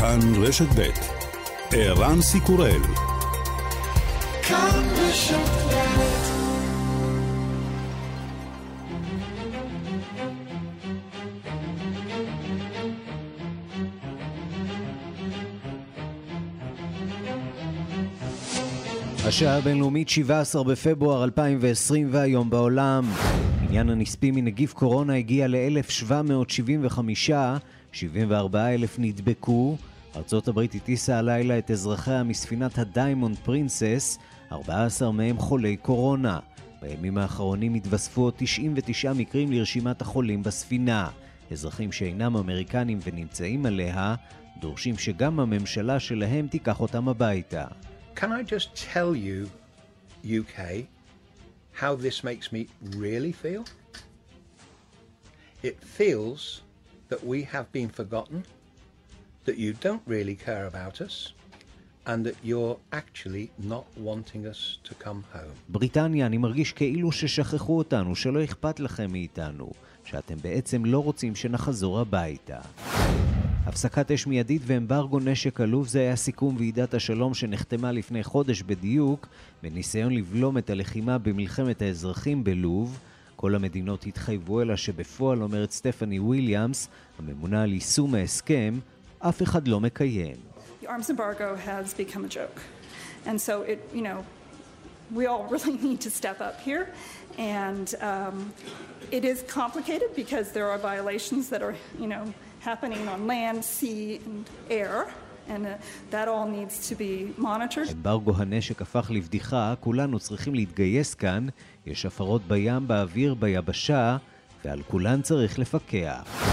כאן רשת ב' ערן סיקורל כאן רשת השעה הבינלאומית 17 בפברואר 2020 והיום בעולם. עניין הנספים מנגיף קורונה הגיע ל-1,775, 74,000 נדבקו. ארצות הברית הטיסה הלילה את אזרחיה מספינת הדיימונד פרינסס, 14 מהם חולי קורונה. בימים האחרונים התווספו עוד 99 מקרים לרשימת החולים בספינה. אזרחים שאינם אמריקנים ונמצאים עליה, דורשים שגם הממשלה שלהם תיקח אותם הביתה. Can I just tell you, UK, how this makes me really feel? It feels that we have been forgotten, that you don't really care about us, and that you're actually not wanting us to come home. בריטניה, אני מרגיש כאילו ששכחו אותנו, שלא אכפת לכם מאיתנו, שאתם בעצם לא רוצים שנחזור הביתה. הפסקת אש מיידית ואמברגו נשק עלוב זה היה סיכום ועידת השלום שנחתמה לפני חודש בדיוק בניסיון לבלום את הלחימה במלחמת האזרחים בלוב. כל המדינות התחייבו אלא שבפועל, אומרת סטפני וויליאמס, הממונה על יישום ההסכם, אף אחד לא מקיים. And so it, you know, we all really need to step up here. And um, it is complicated because there are violations that are, you know, happening on land, sea and air. And uh, that all needs to be monitored. אמברגו הנשק הפך לבדיחה, כולנו צריכים להתגייס כאן, יש הפרות בים, באוויר, ביבשה, ועל כולן צריך לפקח.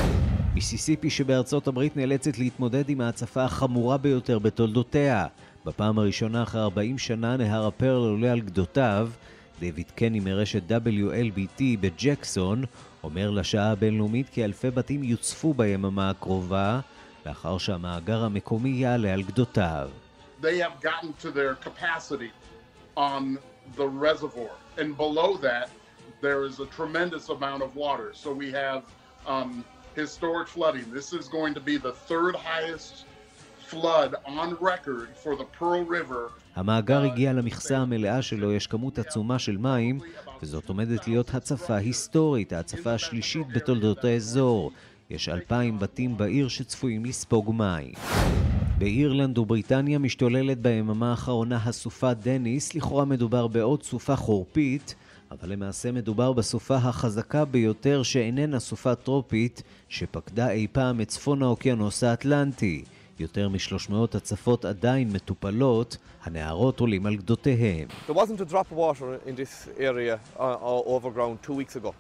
מיסיסיפי שבארצות הברית נאלצת להתמודד עם ההצפה החמורה ביותר בתולדותיה. בפעם הראשונה אחרי 40 שנה נהר הפרל עולה על גדותיו. דיוויד קני מרשת WLBT בג'קסון אומר לשעה הבינלאומית כי אלפי בתים יוצפו ביממה הקרובה, לאחר שהמאגר המקומי יעלה על גדותיו. They have gotten to their capacity on the reservoir, and below that there is a tremendous amount of water. So we have um, historic flooding. This is going to be the third highest flood on record for the Pearl River המאגר הגיע למכסה המלאה שלו, יש כמות עצומה של מים, וזאת עומדת להיות הצפה היסטורית, ההצפה השלישית בתולדות האזור. יש אלפיים בתים בעיר שצפויים לספוג מים. באירלנד ובריטניה משתוללת ביממה האחרונה הסופה דניס, לכאורה מדובר בעוד סופה חורפית, אבל למעשה מדובר בסופה החזקה ביותר שאיננה סופה טרופית, שפקדה אי פעם את צפון האוקיינוס האטלנטי. יותר מ-300 הצפות עדיין מטופלות, הנהרות עולים על גדותיהם. There wasn't a drop of water in this area uh, over ground two weeks ago.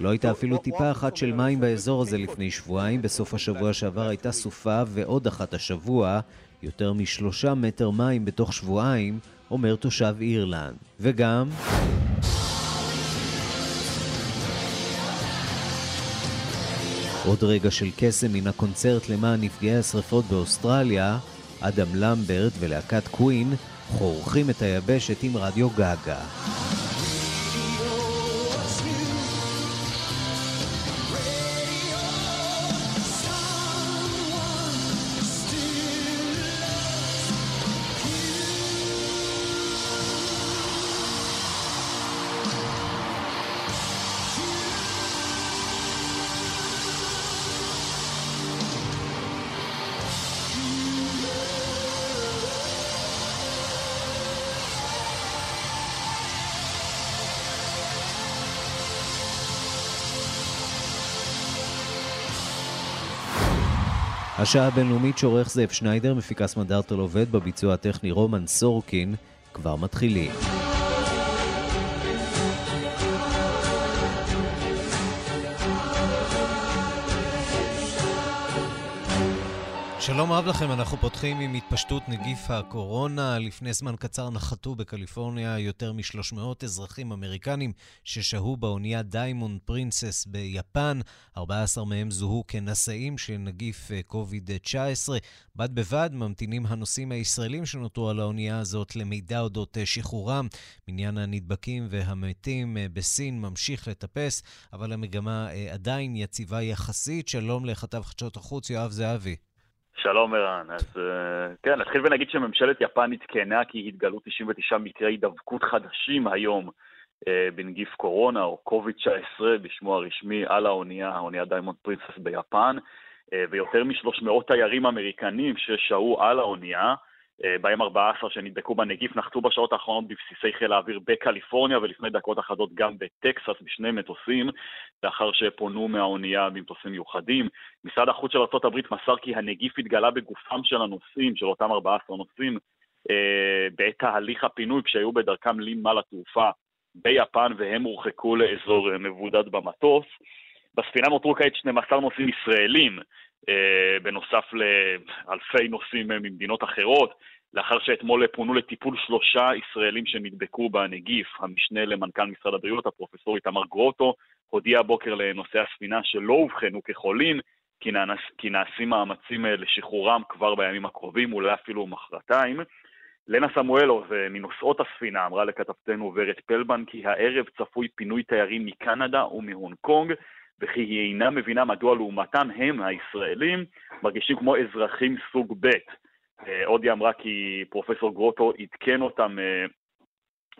לא הייתה אפילו טיפה אחת של מים באזור הזה לפני שבועיים. בסוף השבוע שעבר הייתה סופה ועוד אחת השבוע. יותר משלושה מטר מים בתוך שבועיים, אומר תושב אירלנד. וגם... עוד רגע של קסם מן הקונצרט למען נפגעי השרפות באוסטרליה, אדם למברט ולהקת קווין חורכים את היבשת עם רדיו גאגה. השעה הבינלאומית שעורך זאב שניידר, מפיקה סמדר טל עובד בביצוע הטכני רומן סורקין, כבר מתחילים. שלום רב לכם, אנחנו פותחים עם התפשטות נגיף הקורונה. לפני זמן קצר נחתו בקליפורניה יותר מ-300 אזרחים אמריקנים ששהו באונייה דיימונד פרינסס ביפן. 14 מהם זוהו כנשאים של נגיף קוביד-19. אה, בד בבד ממתינים הנוסעים הישראלים שנותרו על האונייה הזאת למידע אודות אה, שחרורם. מניין הנדבקים והמתים אה, בסין ממשיך לטפס, אבל המגמה עדיין יציבה יחסית. שלום לכתב חדשות החוץ יואב זהבי. שלום ערן, אז אה, כן, נתחיל ונגיד שממשלת יפן עדכנה כי התגלו 99 מקרי הידבקות חדשים היום אה, בנגיף קורונה או קוביד-19 בשמו הרשמי על האונייה, האונייה דיימונד פרינסס ביפן, אה, ויותר מ-300 תיירים אמריקנים ששהו על האונייה, בהם 14 שנדבקו בנגיף נחתו בשעות האחרונות בבסיסי חיל האוויר בקליפורניה ולפני דקות אחדות גם בטקסס בשני מטוסים לאחר שפונו מהאונייה במטוסים מיוחדים. משרד החוץ של ארה"ב מסר כי הנגיף התגלה בגופם של הנוסעים, של אותם 14 נוסעים, אה, בעת תהליך הפינוי כשהיו בדרכם לנמל התעופה ביפן והם הורחקו לאזור אה, מבודד במטוס. בספינה נותרו כעת 12 נוסעים ישראלים, אה, בנוסף לאלפי נוסעים ממדינות אחרות, לאחר שאתמול פונו לטיפול שלושה ישראלים שנדבקו בנגיף. המשנה למנכ"ל משרד הבריאות, הפרופסור איתמר גרוטו, הודיע הבוקר לנוסעי הספינה שלא אובחנו כחולים, כי, נענס, כי נעשים מאמצים אה, לשחרורם כבר בימים הקרובים, אולי אפילו מחרתיים. לנה סמואלוב, מנוסעות הספינה, אמרה לכתבתנו ורד פלבן כי הערב צפוי פינוי תיירים מקנדה ומהונג קונג, וכי היא אינה מבינה מדוע לעומתם הם, הישראלים, מרגישים כמו אזרחים סוג ב'. אה, עוד היא אמרה כי פרופסור גרוטו עדכן אותם אה,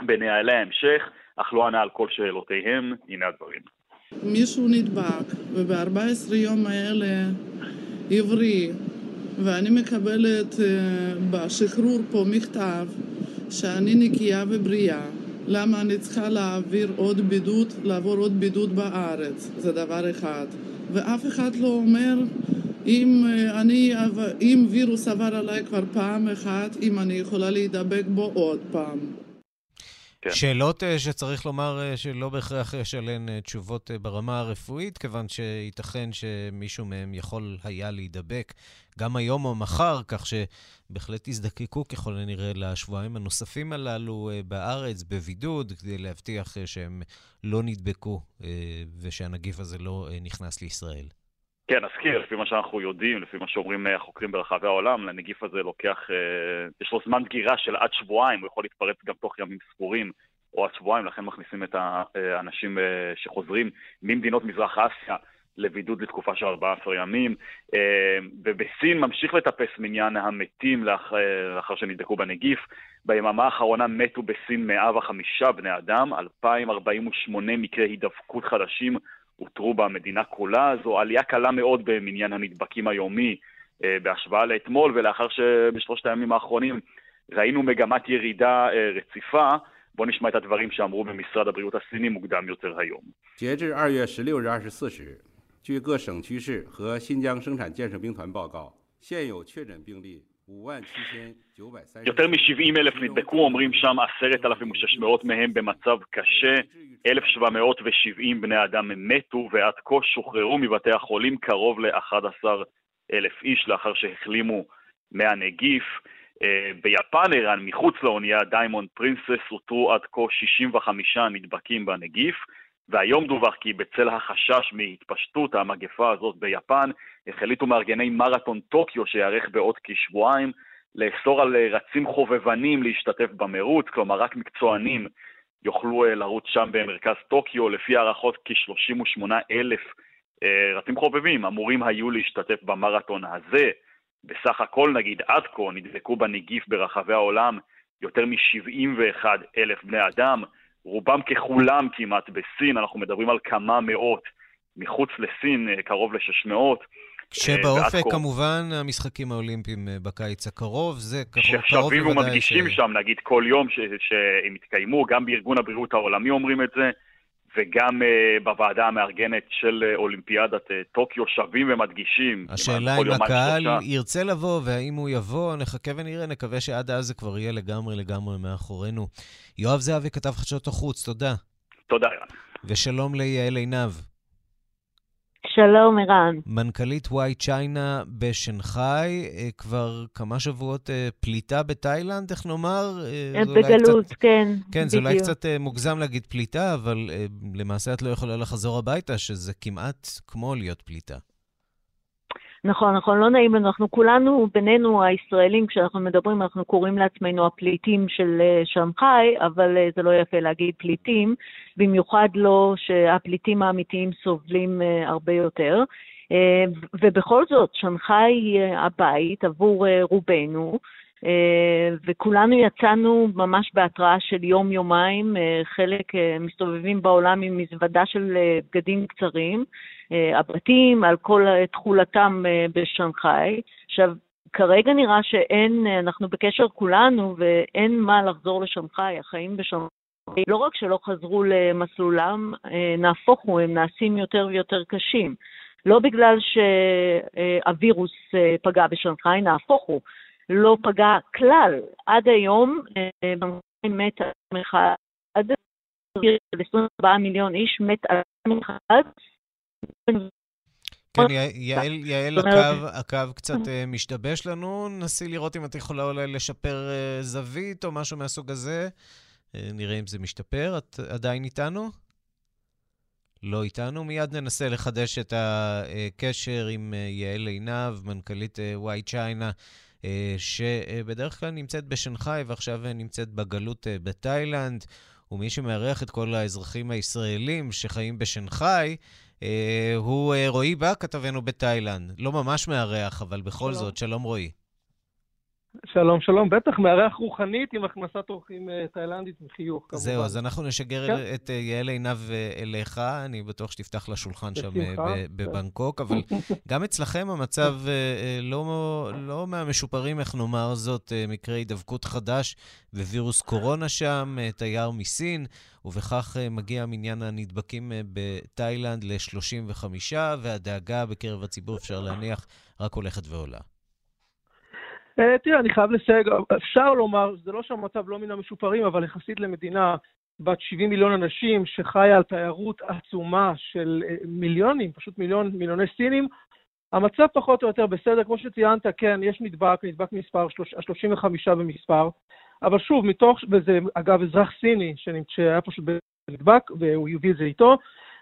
בנהלי ההמשך, אך לא ענה על כל שאלותיהם. הנה הדברים. מישהו נדבק, וב-14 יום האלה עברי, ואני מקבלת אה, בשחרור פה מכתב שאני נקייה ובריאה. למה אני צריכה להעביר עוד בידוד, לעבור עוד בידוד בארץ, זה דבר אחד. ואף אחד לא אומר אם, אה, אני, אם וירוס עבר עליי כבר פעם אחת, אם אני יכולה להידבק בו עוד פעם. כן. שאלות uh, שצריך לומר uh, שלא בהכרח יש עליהן uh, תשובות ברמה הרפואית, כיוון שייתכן שמישהו מהם יכול היה להידבק גם היום או מחר, כך שבהחלט יזדקקו ככל הנראה לשבועיים הנוספים הללו בארץ, בבידוד, כדי להבטיח שהם לא נדבקו ושהנגיף הזה לא נכנס לישראל. כן, נזכיר, לפי מה שאנחנו יודעים, לפי מה שאומרים החוקרים ברחבי העולם, לנגיף הזה לוקח, אה, יש לו זמן דגירה של עד שבועיים, הוא יכול להתפרץ גם תוך ימים ספורים או עד שבועיים, לכן מכניסים את האנשים אה, שחוזרים ממדינות מזרח אסיה לבידוד לתקופה של 14 ימים, אה, ובסין ממשיך לטפס מניין המתים לאחר שנדבקו בנגיף. ביממה האחרונה מתו בסין 105 בני אדם, 2,048 מקרי הידבקות חדשים אותרו במדינה כולה. זו עלייה קלה מאוד במניין הנדבקים היומי אה, בהשוואה לאתמול, ולאחר שבשלושת הימים האחרונים ראינו מגמת ירידה אה, רציפה, בואו נשמע את הדברים שאמרו במשרד הבריאות הסיני מוקדם יותר היום. 据各省区市和新疆生产建设兵团报告，现有确诊病例 יותר מ-70 אלף נדבקו, אומרים שם 10,600 מהם במצב קשה, 1,770 בני אדם מתו ועד כה שוחררו מבתי החולים קרוב ל-11 אלף איש לאחר שהחלימו מהנגיף. אה, ביפן, ערן, מחוץ לאונייה דיימונד פרינסס, אותרו עד כה 65 נדבקים בנגיף. והיום דווח כי בצל החשש מהתפשטות המגפה הזאת ביפן, החליטו מארגני מרתון טוקיו שייערך בעוד כשבועיים לאסור על רצים חובבנים להשתתף במרוץ, כלומר רק מקצוענים יוכלו אה, לרוץ שם במרכז טוקיו, לפי הערכות כ-38 אלף אה, רצים חובבים אמורים היו להשתתף במרתון הזה. בסך הכל נגיד עד כה נדבקו בנגיף ברחבי העולם יותר מ-71 אלף בני אדם, רובם ככולם כמעט בסין, אנחנו מדברים על כמה מאות, מחוץ לסין אה, קרוב ל-600. כשבאופק אה, כמובן המשחקים האולימפיים אה, בקיץ הקרוב, זה קרוב בוודאי ש... ששבים ומדגישים שם, נגיד כל יום שהם יתקיימו, גם בארגון הבריאות העולמי אומרים את זה, וגם uh, בוועדה המארגנת של uh, אולימפיאדת uh, טוקיו שבים ומדגישים. השאלה אם הקהל שלושה. ירצה לבוא, והאם הוא יבוא, נחכה ונראה, נקווה שעד אז זה כבר יהיה לגמרי לגמרי מאחורינו. יואב זהבי, כתב חדשות החוץ, תודה. תודה, רן. ושלום ליעל עינב. שלום, ערן. מנכ"לית וואי צ'יינה בשנגחאי, אה, כבר כמה שבועות אה, פליטה בתאילנד, איך נאמר? בגלות, קצת, כן, כן, זה אולי קצת מוגזם להגיד פליטה, אבל למעשה את לא יכולה לחזור הביתה, שזה כמעט כמו להיות פליטה. נכון, נכון, לא נעים לנו. אנחנו כולנו, בינינו הישראלים, כשאנחנו מדברים, אנחנו קוראים לעצמנו הפליטים של אה, שנגחאי, אבל אה, זה לא יפה להגיד פליטים, במיוחד לא שהפליטים האמיתיים סובלים אה, הרבה יותר. ובכל זאת, שנגחאי היא הבית עבור רובנו, וכולנו יצאנו ממש בהתראה של יום-יומיים, חלק מסתובבים בעולם עם מזוודה של בגדים קצרים. אה, הבתים, על כל תכולתם אה, בשנגחאי. עכשיו, כרגע נראה שאין, אה, אנחנו בקשר כולנו ואין מה לחזור לשנגחאי, החיים בשנגחאי. לא רק שלא חזרו למסלולם, נהפוך הוא, הם נעשים יותר ויותר קשים. לא בגלל שהווירוס פגע בשנגחאי, נהפוך הוא, לא פגע כלל. עד היום מת אדם אחד, 24 מיליון איש מת אדם אחד, כן, יעל, יעל הקו, הקו קצת אה, משתבש לנו, נסי לראות אם את יכולה אולי לשפר אה, זווית או משהו מהסוג הזה. אה, נראה אם זה משתפר. את עדיין איתנו? לא איתנו. מיד ננסה לחדש את הקשר עם יעל עינב, מנכ"לית וואי צ'יינה, שבדרך כלל נמצאת בשנגחאי ועכשיו נמצאת בגלות בתאילנד. ומי שמארח את כל האזרחים הישראלים שחיים בשנגחאי, אה, הוא אה, רועי בא, כתבנו בתאילנד. לא ממש מארח, אבל בכל שלום. זאת, שלום רועי. שלום, שלום. בטח, מארח רוחנית עם הכנסת אורחים אה, תאילנדית וחיוך, כמובן. זהו, אז אנחנו נשגר כן. את יעל עינב אליך. אני בטוח שתפתח לשולחן שם כן. בבנקוק, אבל גם אצלכם המצב לא, לא מהמשופרים, איך נאמר זאת, מקרה הידבקות חדש ווירוס קורונה שם, תייר מסין. ובכך אה, מגיע מניין הנדבקים אה, בתאילנד ל-35, והדאגה בקרב הציבור, אפשר להניח, רק הולכת ועולה. אה, תראה, אני חייב לסייג, אפשר לומר, זה לא שהמצב לא מן המשופרים, אבל יחסית למדינה בת 70 מיליון אנשים, שחיה על תיירות עצומה של מיליונים, פשוט מיליון, מיליוני סינים, המצב פחות או יותר בסדר. כמו שציינת, כן, יש נדבק, נדבק מספר, 35 במספר. אבל שוב, מתוך, וזה אגב אזרח סיני שהיה פשוט נדבק, והוא הביא את זה איתו,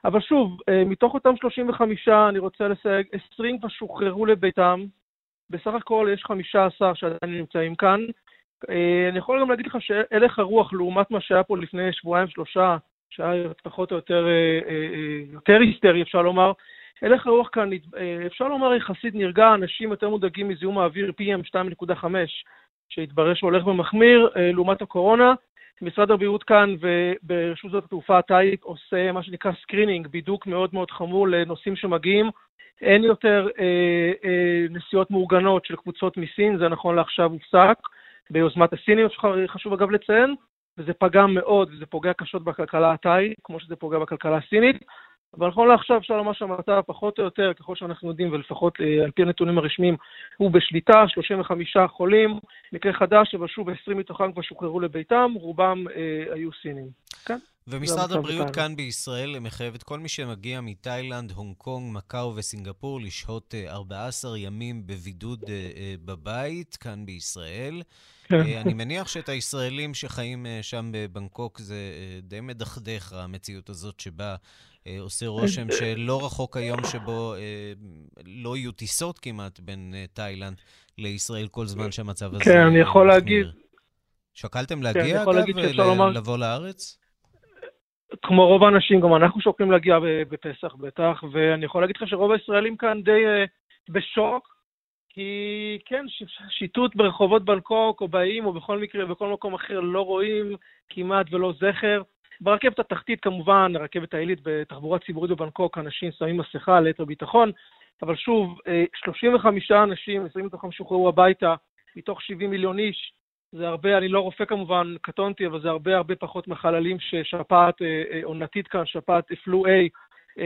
אבל שוב, אה, מתוך אותם 35, אני רוצה לסייג, 20 כבר שוחררו לביתם, בסך הכל יש 15 שעדיין נמצאים כאן. אה, אני יכול גם להגיד לך שהלך הרוח, לעומת מה שהיה פה לפני שבועיים-שלושה, שהיה פחות או יותר, אה, יותר היסטרי, אפשר לומר, הלך הרוח כאן, אפשר לומר, יחסית נרגע, אנשים יותר מודאגים מזיהום האוויר PM2.5, שהתברר שהולך ומחמיר אה, לעומת הקורונה. משרד הבריאות כאן וברשות שדות התעופה התאית עושה מה שנקרא screening, בידוק מאוד מאוד חמור לנוסעים שמגיעים. אין יותר אה, אה, נסיעות מאורגנות של קבוצות מסין, זה נכון לעכשיו הופסק ביוזמת הסינים, חשוב אגב לציין, וזה פגע מאוד וזה פוגע קשות בכלכלה התאית, כמו שזה פוגע בכלכלה הסינית. אבל נכון לעכשיו אפשר לומר שהמצב פחות או יותר, ככל שאנחנו יודעים, ולפחות אה, על פי הנתונים הרשמיים, הוא בשליטה, 35 חולים, מקרה חדש, אבל שוב 20 מתוכם כבר שוחררו לביתם, רובם אה, היו סינים. כן? ומשרד הבריאות כאן. כאן בישראל מחייב את כל מי שמגיע מתאילנד, הונג קונג, מקאו וסינגפור לשהות 14 אה, ימים בבידוד אה, בבית, כאן בישראל. כן. אני מניח שאת הישראלים שחיים שם בבנקוק זה די מדכדך, המציאות הזאת שבה עושה רושם שלא רחוק היום שבו אה, לא יהיו טיסות כמעט בין אה, תאילנד לישראל כל זמן שהמצב הזה כן, אני יכול להגיד... שקלתם כן, להגיע, אגב, לבוא לארץ? כמו רוב האנשים, גם אנחנו שוקלים להגיע בפסח בטח, ואני יכול להגיד לך שרוב הישראלים כאן די בשוק, כי כן, שיטוט ברחובות בנקוק או באיים או בכל מקרה, בכל מקום אחר לא רואים כמעט ולא זכר. ברכבת התחתית כמובן, הרכבת העילית בתחבורה ציבורית בבנקוק, אנשים שמים מסכה ליתר ביטחון, אבל שוב, 35 אה, אנשים, 20 מתוכם שוחררו הביתה, מתוך 70 מיליון איש, זה הרבה, אני לא רופא כמובן, קטונתי, אבל זה הרבה הרבה פחות מחללים ששפעת אה, אה, עונתית כאן, שפעת פלו A,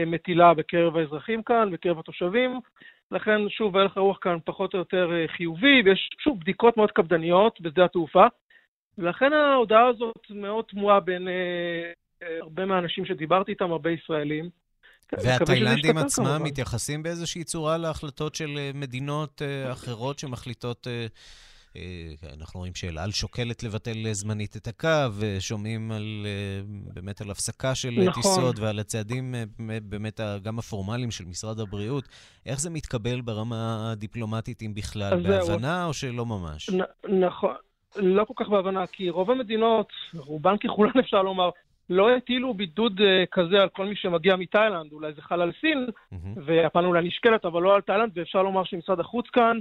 מטילה בקרב האזרחים כאן, בקרב התושבים. לכן, שוב, הלך הרוח כאן פחות או יותר חיובי, ויש, שוב, בדיקות מאוד קפדניות בשדה התעופה. ולכן ההודעה הזאת מאוד תמוהה בין אה, הרבה מהאנשים שדיברתי איתם, הרבה ישראלים. והתאילנדים עצמם מתייחסים באיזושהי צורה להחלטות של מדינות אחרות שמחליטות אה, אנחנו רואים שאל על שוקלת לבטל זמנית את הקו, שומעים על, אה, באמת על הפסקה של נכון. טיסות ועל הצעדים אה, באמת גם הפורמליים של משרד הבריאות. איך זה מתקבל ברמה הדיפלומטית, אם בכלל? בהבנה או שלא ממש? נ- נכון. לא כל כך בהבנה, כי רוב המדינות, רובן ככולן אפשר לומר, לא הטילו בידוד כזה על כל מי שמגיע מתאילנד, אולי זה חל על סין, mm-hmm. והפעם אולי נשקלת, אבל לא על תאילנד, ואפשר לומר שמשרד החוץ כאן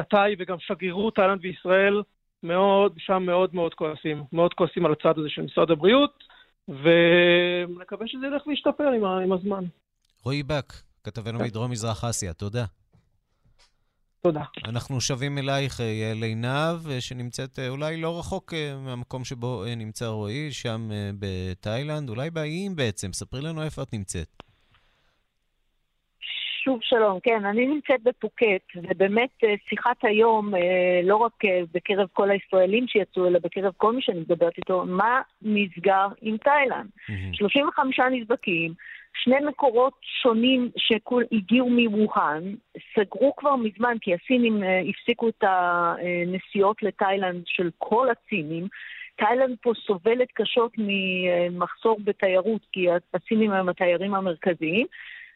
עתאי וגם שגרירות תאילנד וישראל מאוד, שם מאוד מאוד כועסים. מאוד כועסים על הצד הזה של משרד הבריאות, ונקווה שזה ילך וישתפר עם, עם הזמן. רועי בק, כתבנו כן. מדרום מזרח אסיה, תודה. תודה. אנחנו שבים אלייך, יעל עינב, שנמצאת אולי לא רחוק מהמקום שבו נמצא רועי, שם בתאילנד, אולי באיים בעצם. ספרי לנו איפה את נמצאת. שוב שלום, כן, אני נמצאת בפוקט, ובאמת אה, שיחת היום, אה, לא רק אה, בקרב כל הישראלים שיצאו, אלא בקרב כל מי שאני מדברת איתו, מה נסגר עם תאילנד? Mm-hmm. 35 נדבקים, שני מקורות שונים שהגיעו מווהאן, סגרו כבר מזמן, כי הסינים הפסיקו את הנסיעות לתאילנד של כל הסינים. תאילנד פה סובלת קשות ממחסור בתיירות, כי הסינים הם התיירים המרכזיים.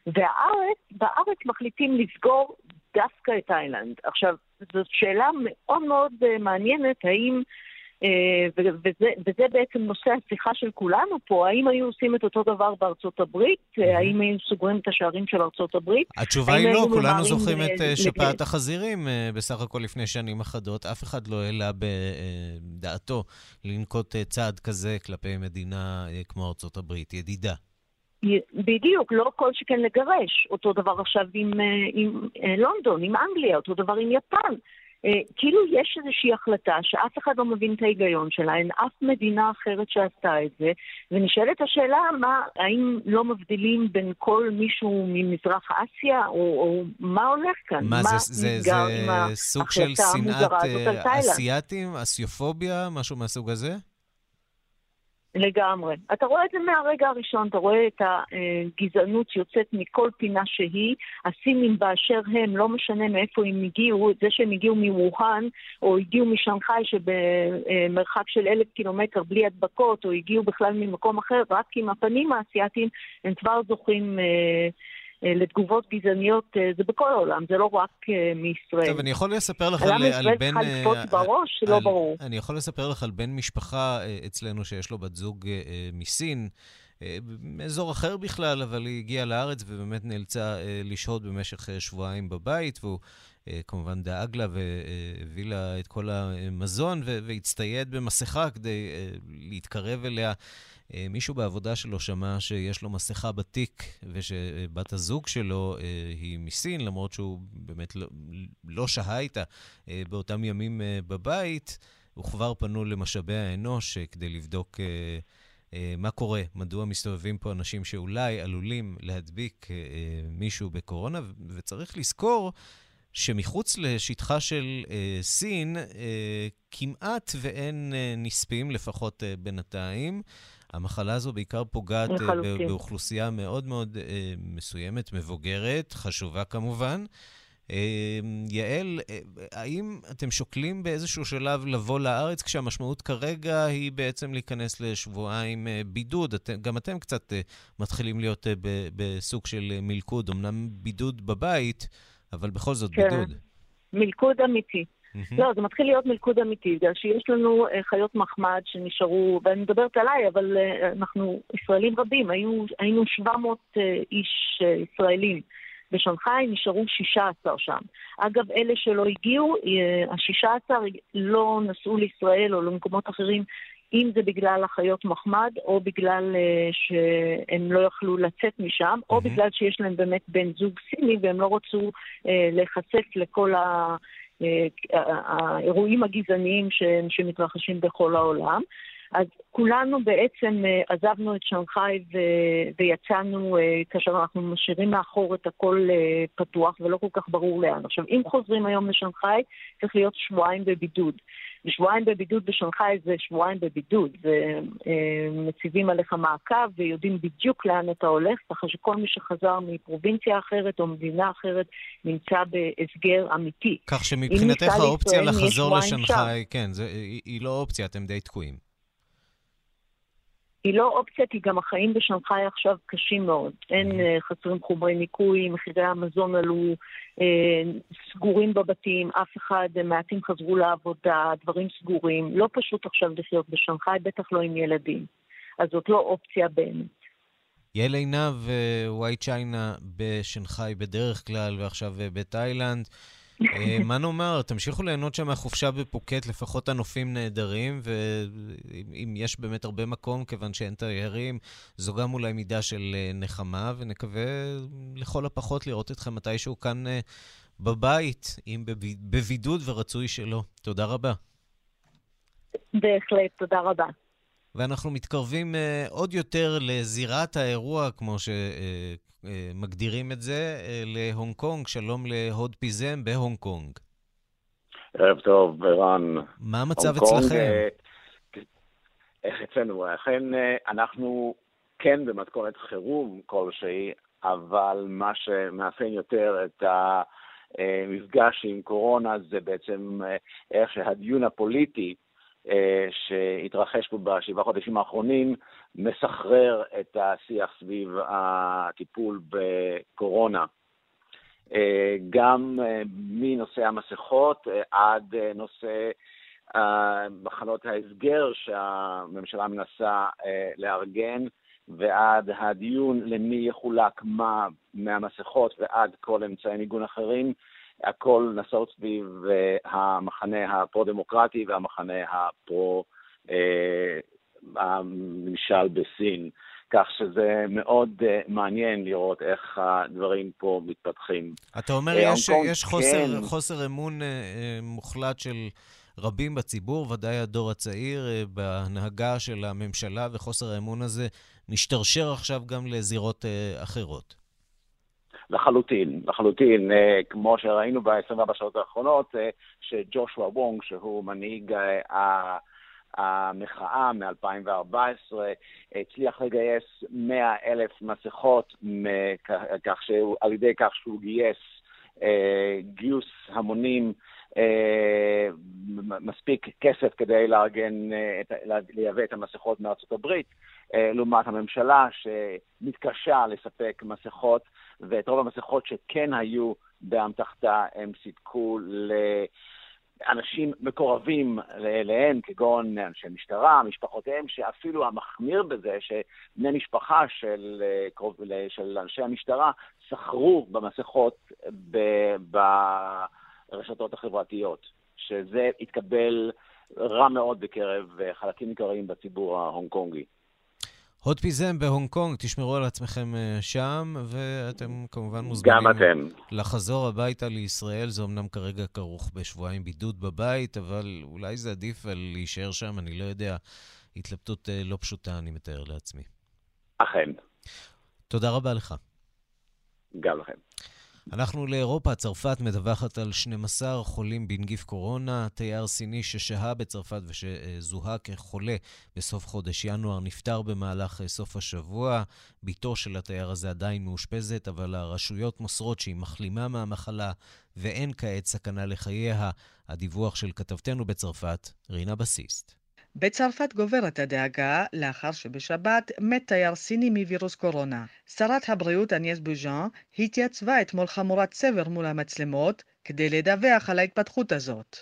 והארץ, בארץ מחליטים לסגור דווקא את תאילנד. עכשיו, זאת שאלה מאוד מאוד אה, מעניינת, האם, אה, וזה, וזה בעצם נושא השיחה של כולנו פה, האם היו עושים את אותו דבר בארצות הברית? Mm-hmm. האם היו סוגרים את השערים של ארצות הברית? התשובה היא לא, כולנו זוכרים את שפעת החזירים בסך הכל לפני שנים אחדות. אף אחד לא העלה בדעתו לנקוט צעד כזה כלפי מדינה כמו ארצות הברית, ידידה. בדיוק, לא כל שכן לגרש. אותו דבר עכשיו עם, אה, עם אה, לונדון, עם אנגליה, אותו דבר עם יפן. אה, כאילו יש איזושהי החלטה שאף אחד לא מבין את ההיגיון שלה, אין אף מדינה אחרת שעשתה את זה, ונשאלת השאלה, מה, האם לא מבדילים בין כל מישהו ממזרח אסיה, או, או מה הולך כאן? מה, מה זה, זה, זה סוג של שנאת אסייתים, אסיופוביה, משהו מהסוג הזה? לגמרי. אתה רואה את זה מהרגע הראשון, אתה רואה את הגזענות שיוצאת מכל פינה שהיא. הסינים באשר הם, לא משנה מאיפה הם הגיעו, זה שהם הגיעו מווהאן, או הגיעו משנגחאי שבמרחק של אלף קילומטר בלי הדבקות, או הגיעו בכלל ממקום אחר, רק עם הפנים האסייתיים, הם כבר זוכים... אה, לתגובות גזעניות, אה, זה בכל העולם, זה לא רק אה, מישראל. טוב, אני יכול לספר לך על, על בן... למה ישראל צריכה לקפוץ בראש? לא ברור. אני יכול לספר לך על בן משפחה אצלנו שיש לו בת זוג מסין. מאזור אחר בכלל, אבל היא הגיעה לארץ ובאמת נאלצה לשהות במשך שבועיים בבית, והוא כמובן דאג לה והביא לה את כל המזון והצטייד במסכה כדי להתקרב אליה. אה, מישהו בעבודה שלו שמע שיש לו מסכה בתיק ושבת הזוג שלו אה, היא מסין, למרות שהוא באמת לא, לא שהה איתה אה, באותם ימים בבית, וכבר פנו למשאבי האנוש כדי לבדוק מה קורה, מדוע מסתובבים פה אנשים שאולי עלולים להדביק מישהו בקורונה, וצריך לזכור שמחוץ לשטחה של אה, סין אה, כמעט ואין אה, נספים, לפחות אה, בינתיים. המחלה הזו בעיקר פוגעת אה, באוכלוסייה מאוד מאוד אה, מסוימת, מבוגרת, חשובה כמובן. אה, יעל, האם אתם שוקלים באיזשהו שלב לבוא לארץ, כשהמשמעות כרגע היא בעצם להיכנס לשבועיים בידוד? את, גם אתם קצת מתחילים להיות בסוג של מלכוד, אמנם בידוד בבית, אבל בכל זאת כן. בידוד. מלכוד אמיתי. Mm-hmm. לא, זה מתחיל להיות מלכוד אמיתי, בגלל שיש לנו uh, חיות מחמד שנשארו, ואני מדברת עליי, אבל uh, אנחנו ישראלים רבים, היו, היינו 700 uh, אה, איש uh, ישראלים. בשנגחאי נשארו 16 שם. אגב, אלה שלא הגיעו, ה-16 לא נסעו לישראל או למקומות אחרים, אם זה בגלל החיות מחמד, או בגלל uh, שהם לא יכלו לצאת משם, mm-hmm. או בגלל שיש להם באמת בן זוג סיני והם לא רצו uh, להיחשף לכל ה... האירועים הגזעניים שמתרחשים בכל העולם. אז כולנו בעצם אה, עזבנו את שנגחאי ו- ויצאנו, אה, כאשר אנחנו משאירים מאחור את הכל אה, פתוח ולא כל כך ברור לאן. עכשיו, אם חוזרים היום לשנגחאי, צריך להיות שבועיים בבידוד. ושבועיים בבידוד בשנגחאי זה שבועיים בבידוד. ומציבים עליך מעקב ויודעים בדיוק לאן אתה הולך, ככה שכל מי שחזר מפרובינציה אחרת או מדינה אחרת נמצא בהסגר אמיתי. כך שמבחינתך האופציה לחזור לשנגחאי, כן, זה, היא, היא לא אופציה, אתם די תקועים. היא לא אופציה, כי גם החיים בשנגחאי עכשיו קשים מאוד. אין uh, חסרים חומרי ניקוי, מחירי המזון עלו, uh, סגורים בבתים, אף אחד, uh, מעטים חזרו לעבודה, דברים סגורים. לא פשוט עכשיו לחיות בשנגחאי, בטח לא עם ילדים. אז זאת לא אופציה באמת. יעל עינב, ווייט צ'יינה בשנגחאי בדרך כלל, ועכשיו בתאילנד. אה, מה נאמר, תמשיכו ליהנות שם מהחופשה בפוקט, לפחות הנופים נהדרים, ואם יש באמת הרבה מקום, כיוון שאין תיירים, זו גם אולי מידה של אה, נחמה, ונקווה לכל הפחות לראות אתכם מתישהו כאן אה, בבית, אם בבידוד ורצוי שלא. תודה רבה. בהחלט, תודה רבה. ואנחנו מתקרבים uh, עוד יותר לזירת האירוע, כמו שמגדירים uh, את זה, uh, להונג קונג. שלום להוד פיזם בהונג קונג. ערב טוב, ערן. מה המצב אצלכם? איך אצלנו? אכן, אנחנו כן במתכונת חירום כלשהי, אבל מה שמאפיין יותר את המפגש עם קורונה זה בעצם איך שהדיון הפוליטי אה, שהתרחש פה בשבעה חודשים האחרונים, מסחרר את השיח סביב הטיפול בקורונה. אה, גם אה, מנושא המסכות עד נושא מחנות ההסגר שהממשלה מנסה לארגן, ועד הדיון למי יחולק מה מהמסכות ועד כל אמצעי מיגון אחרים, הכל נסעות סביב אה, המחנה הפרו-דמוקרטי והמחנה הפרו-ממשל אה, בסין. כך שזה מאוד uh, מעניין לראות איך הדברים פה מתפתחים. אתה אומר, uh, יש, קונג, יש חוסר, כן. חוסר אמון uh, מוחלט של רבים בציבור, ודאי הדור הצעיר, uh, בהנהגה של הממשלה, וחוסר האמון הזה משתרשר עכשיו גם לזירות uh, אחרות. לחלוטין, לחלוטין, אה, כמו שראינו ב-24 שעות האחרונות, אה, שג'ושוע וונג, שהוא מנהיג אה, המחאה מ-2014, הצליח לגייס 100 אלף מסכות כך שהוא, על ידי כך שהוא גייס גיוס המונים מספיק כסף כדי לארגן, לייבא את המסכות מארצות הברית, לעומת הממשלה שמתקשה לספק מסכות ואת רוב המסכות שכן היו באמתחתה הם סיפקו לאנשים מקורבים אליהם, כגון אנשי משטרה, משפחותיהם, שאפילו המחמיר בזה, שבני משפחה של, של אנשי המשטרה סחרו במסכות ברשתות החברתיות, שזה התקבל רע מאוד בקרב חלקים עיקריים בציבור ההונג קונגי. הוד פיזם בהונג קונג, תשמרו על עצמכם אה, שם, ואתם כמובן מוזמנים גם אתם. לחזור הביתה לישראל. זה אמנם כרגע כרוך בשבועיים בידוד בבית, אבל אולי זה עדיף על להישאר שם, אני לא יודע. התלבטות אה, לא פשוטה, אני מתאר לעצמי. אכן. תודה רבה לך. גם לכם. אנחנו לאירופה, צרפת מדווחת על 12 חולים בנגיף קורונה. תייר סיני ששהה בצרפת ושזוהה כחולה בסוף חודש ינואר נפטר במהלך סוף השבוע. בתו של התייר הזה עדיין מאושפזת, אבל הרשויות מוסרות שהיא מחלימה מהמחלה ואין כעת סכנה לחייה. הדיווח של כתבתנו בצרפת, רינה בסיסט. בצרפת גוברת הדאגה לאחר שבשבת מת תייר סיני מווירוס קורונה. שרת הבריאות אניאס בוז'אן התייצבה אתמול חמורת סבר מול המצלמות כדי לדווח על ההתפתחות הזאת.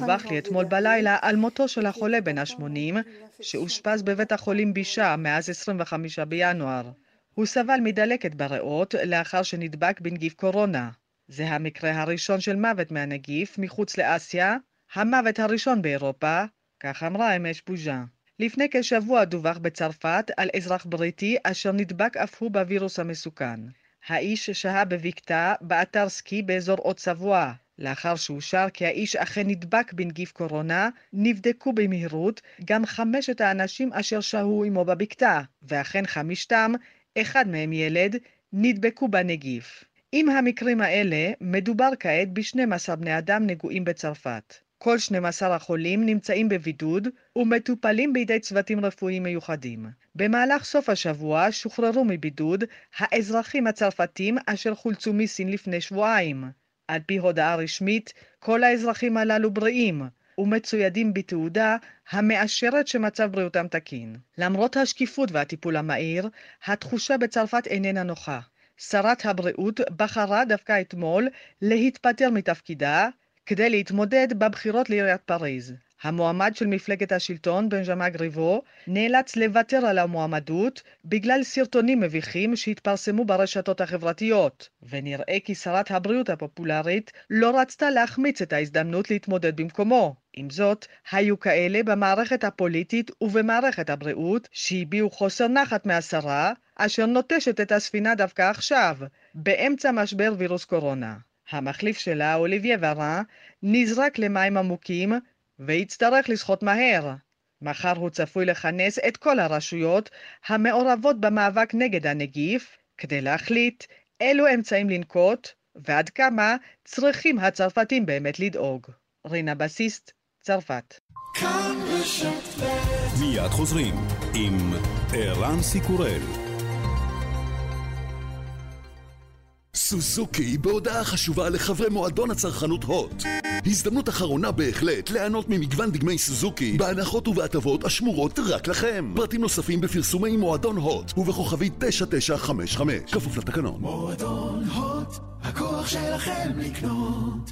דווח לי אתמול בלילה על מותו של החולה בן ה-80 שאושפז בבית החולים בישה מאז 25 בינואר. הוא סבל מדלקת בריאות לאחר שנדבק בנגיף קורונה. זה המקרה הראשון של מוות מהנגיף מחוץ לאסיה, המוות הראשון באירופה, כך אמרה אמש בוז'ה. לפני כשבוע דווח בצרפת על אזרח בריטי אשר נדבק אף הוא בווירוס המסוכן. האיש שהה בבקתה באתר סקי באזור עוד צבוע. לאחר שאושר כי האיש אכן נדבק בנגיף קורונה, נבדקו במהירות גם חמשת האנשים אשר שהו עמו בבקתה, ואכן חמישתם, אחד מהם ילד, נדבקו בנגיף. עם המקרים האלה, מדובר כעת ב-12 בני אדם נגועים בצרפת. כל 12 החולים נמצאים בבידוד ומטופלים בידי צוותים רפואיים מיוחדים. במהלך סוף השבוע שוחררו מבידוד האזרחים הצרפתים אשר חולצו מסין לפני שבועיים. על פי הודעה רשמית, כל האזרחים הללו בריאים ומצוידים בתעודה המאשרת שמצב בריאותם תקין. למרות השקיפות והטיפול המהיר, התחושה בצרפת איננה נוחה. שרת הבריאות בחרה דווקא אתמול להתפטר מתפקידה כדי להתמודד בבחירות לעיריית פריז. המועמד של מפלגת השלטון, בנז'מה גריבו, נאלץ לוותר על המועמדות בגלל סרטונים מביכים שהתפרסמו ברשתות החברתיות, ונראה כי שרת הבריאות הפופולרית לא רצתה להחמיץ את ההזדמנות להתמודד במקומו. עם זאת, היו כאלה במערכת הפוליטית ובמערכת הבריאות שהביעו חוסר נחת מהשרה, אשר נוטשת את הספינה דווקא עכשיו, באמצע משבר וירוס קורונה. המחליף שלה, אוליביה ורה, נזרק למים עמוקים ויצטרך לשחות מהר. מחר הוא צפוי לכנס את כל הרשויות המעורבות במאבק נגד הנגיף, כדי להחליט אילו אמצעים לנקוט ועד כמה צריכים הצרפתים באמת לדאוג. רינה בסיסט, צרפת. מיד חוזרים עם ערן סיקורל. סוזוקי בהודעה חשובה לחברי מועדון הצרכנות הוט. הזדמנות אחרונה בהחלט ליהנות ממגוון דגמי סוזוקי בהנחות ובהטבות השמורות רק לכם. פרטים נוספים בפרסומי מועדון הוט ובכוכבי 9955 כפוף לתקנון. מועדון הוט, הכוח שלכם לקנות.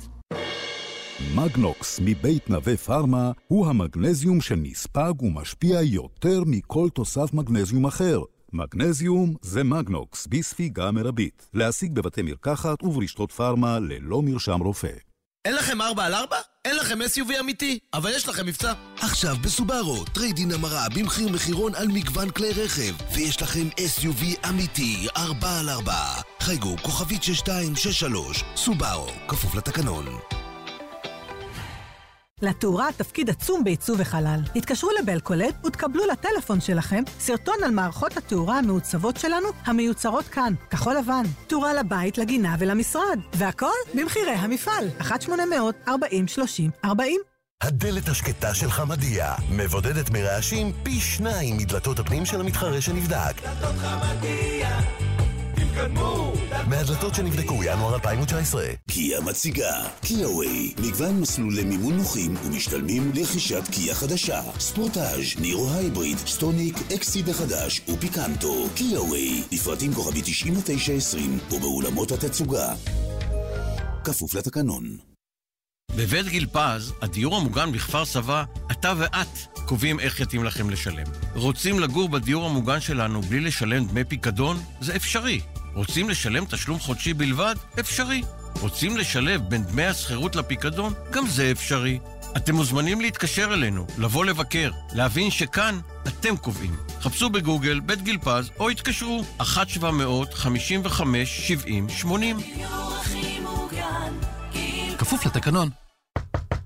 מגנוקס מבית נווה פארמה הוא המגנזיום שנספג ומשפיע יותר מכל תוסף מגנזיום אחר. מגנזיום זה מגנוקס בספיגה מרבית. להשיג בבתי מרקחת וברשתות פארמה ללא מרשם רופא. אין לכם 4 על 4? אין לכם SUV אמיתי, אבל יש לכם מבצע. עכשיו בסובארו, טרייד אין המרה במחיר מחירון על מגוון כלי רכב, ויש לכם SUV אמיתי, 4 על 4. חייגו כוכבית 6263, סובארו, כפוף לתקנון. לתאורה תפקיד עצום בעיצוב החלל. התקשרו לבלקולד ותקבלו לטלפון שלכם סרטון על מערכות התאורה המעוצבות שלנו המיוצרות כאן, כחול לבן. תאורה לבית, לגינה ולמשרד. והכל במחירי המפעל. 1-800-40-30-40 הדלת השקטה של חמדיה מבודדת מרעשים פי שניים מדלתות הפנים של המתחרה שנבדק. דלתות חמדיה התקדמו! מהדלתות שנבדקו ינואר 2019. קיה מציגה, קיה ווי, מגוון מסלולי מימון נוחים ומשתלמים לרכישת קיה חדשה. ספורטאז', נירו הייבריד, סטוניק, אקסיד החדש ופיקנטו. קיה ווי, לפרטים כוכבי 9920 ובאולמות התצוגה. כפוף לתקנון. בבית גיל פז, הדיור המוגן בכפר סבא, אתה ואת קובעים איך יתאים לכם לשלם. רוצים לגור בדיור המוגן שלנו בלי לשלם דמי פיקדון? זה אפשרי. רוצים לשלם תשלום חודשי בלבד? אפשרי. רוצים לשלב בין דמי השכירות לפיקדון? גם זה אפשרי. אתם מוזמנים להתקשר אלינו, לבוא לבקר, להבין שכאן אתם קובעים. חפשו בגוגל בית גיל פז או התקשרו 1-700-55-70-80. כפוף לתקנון.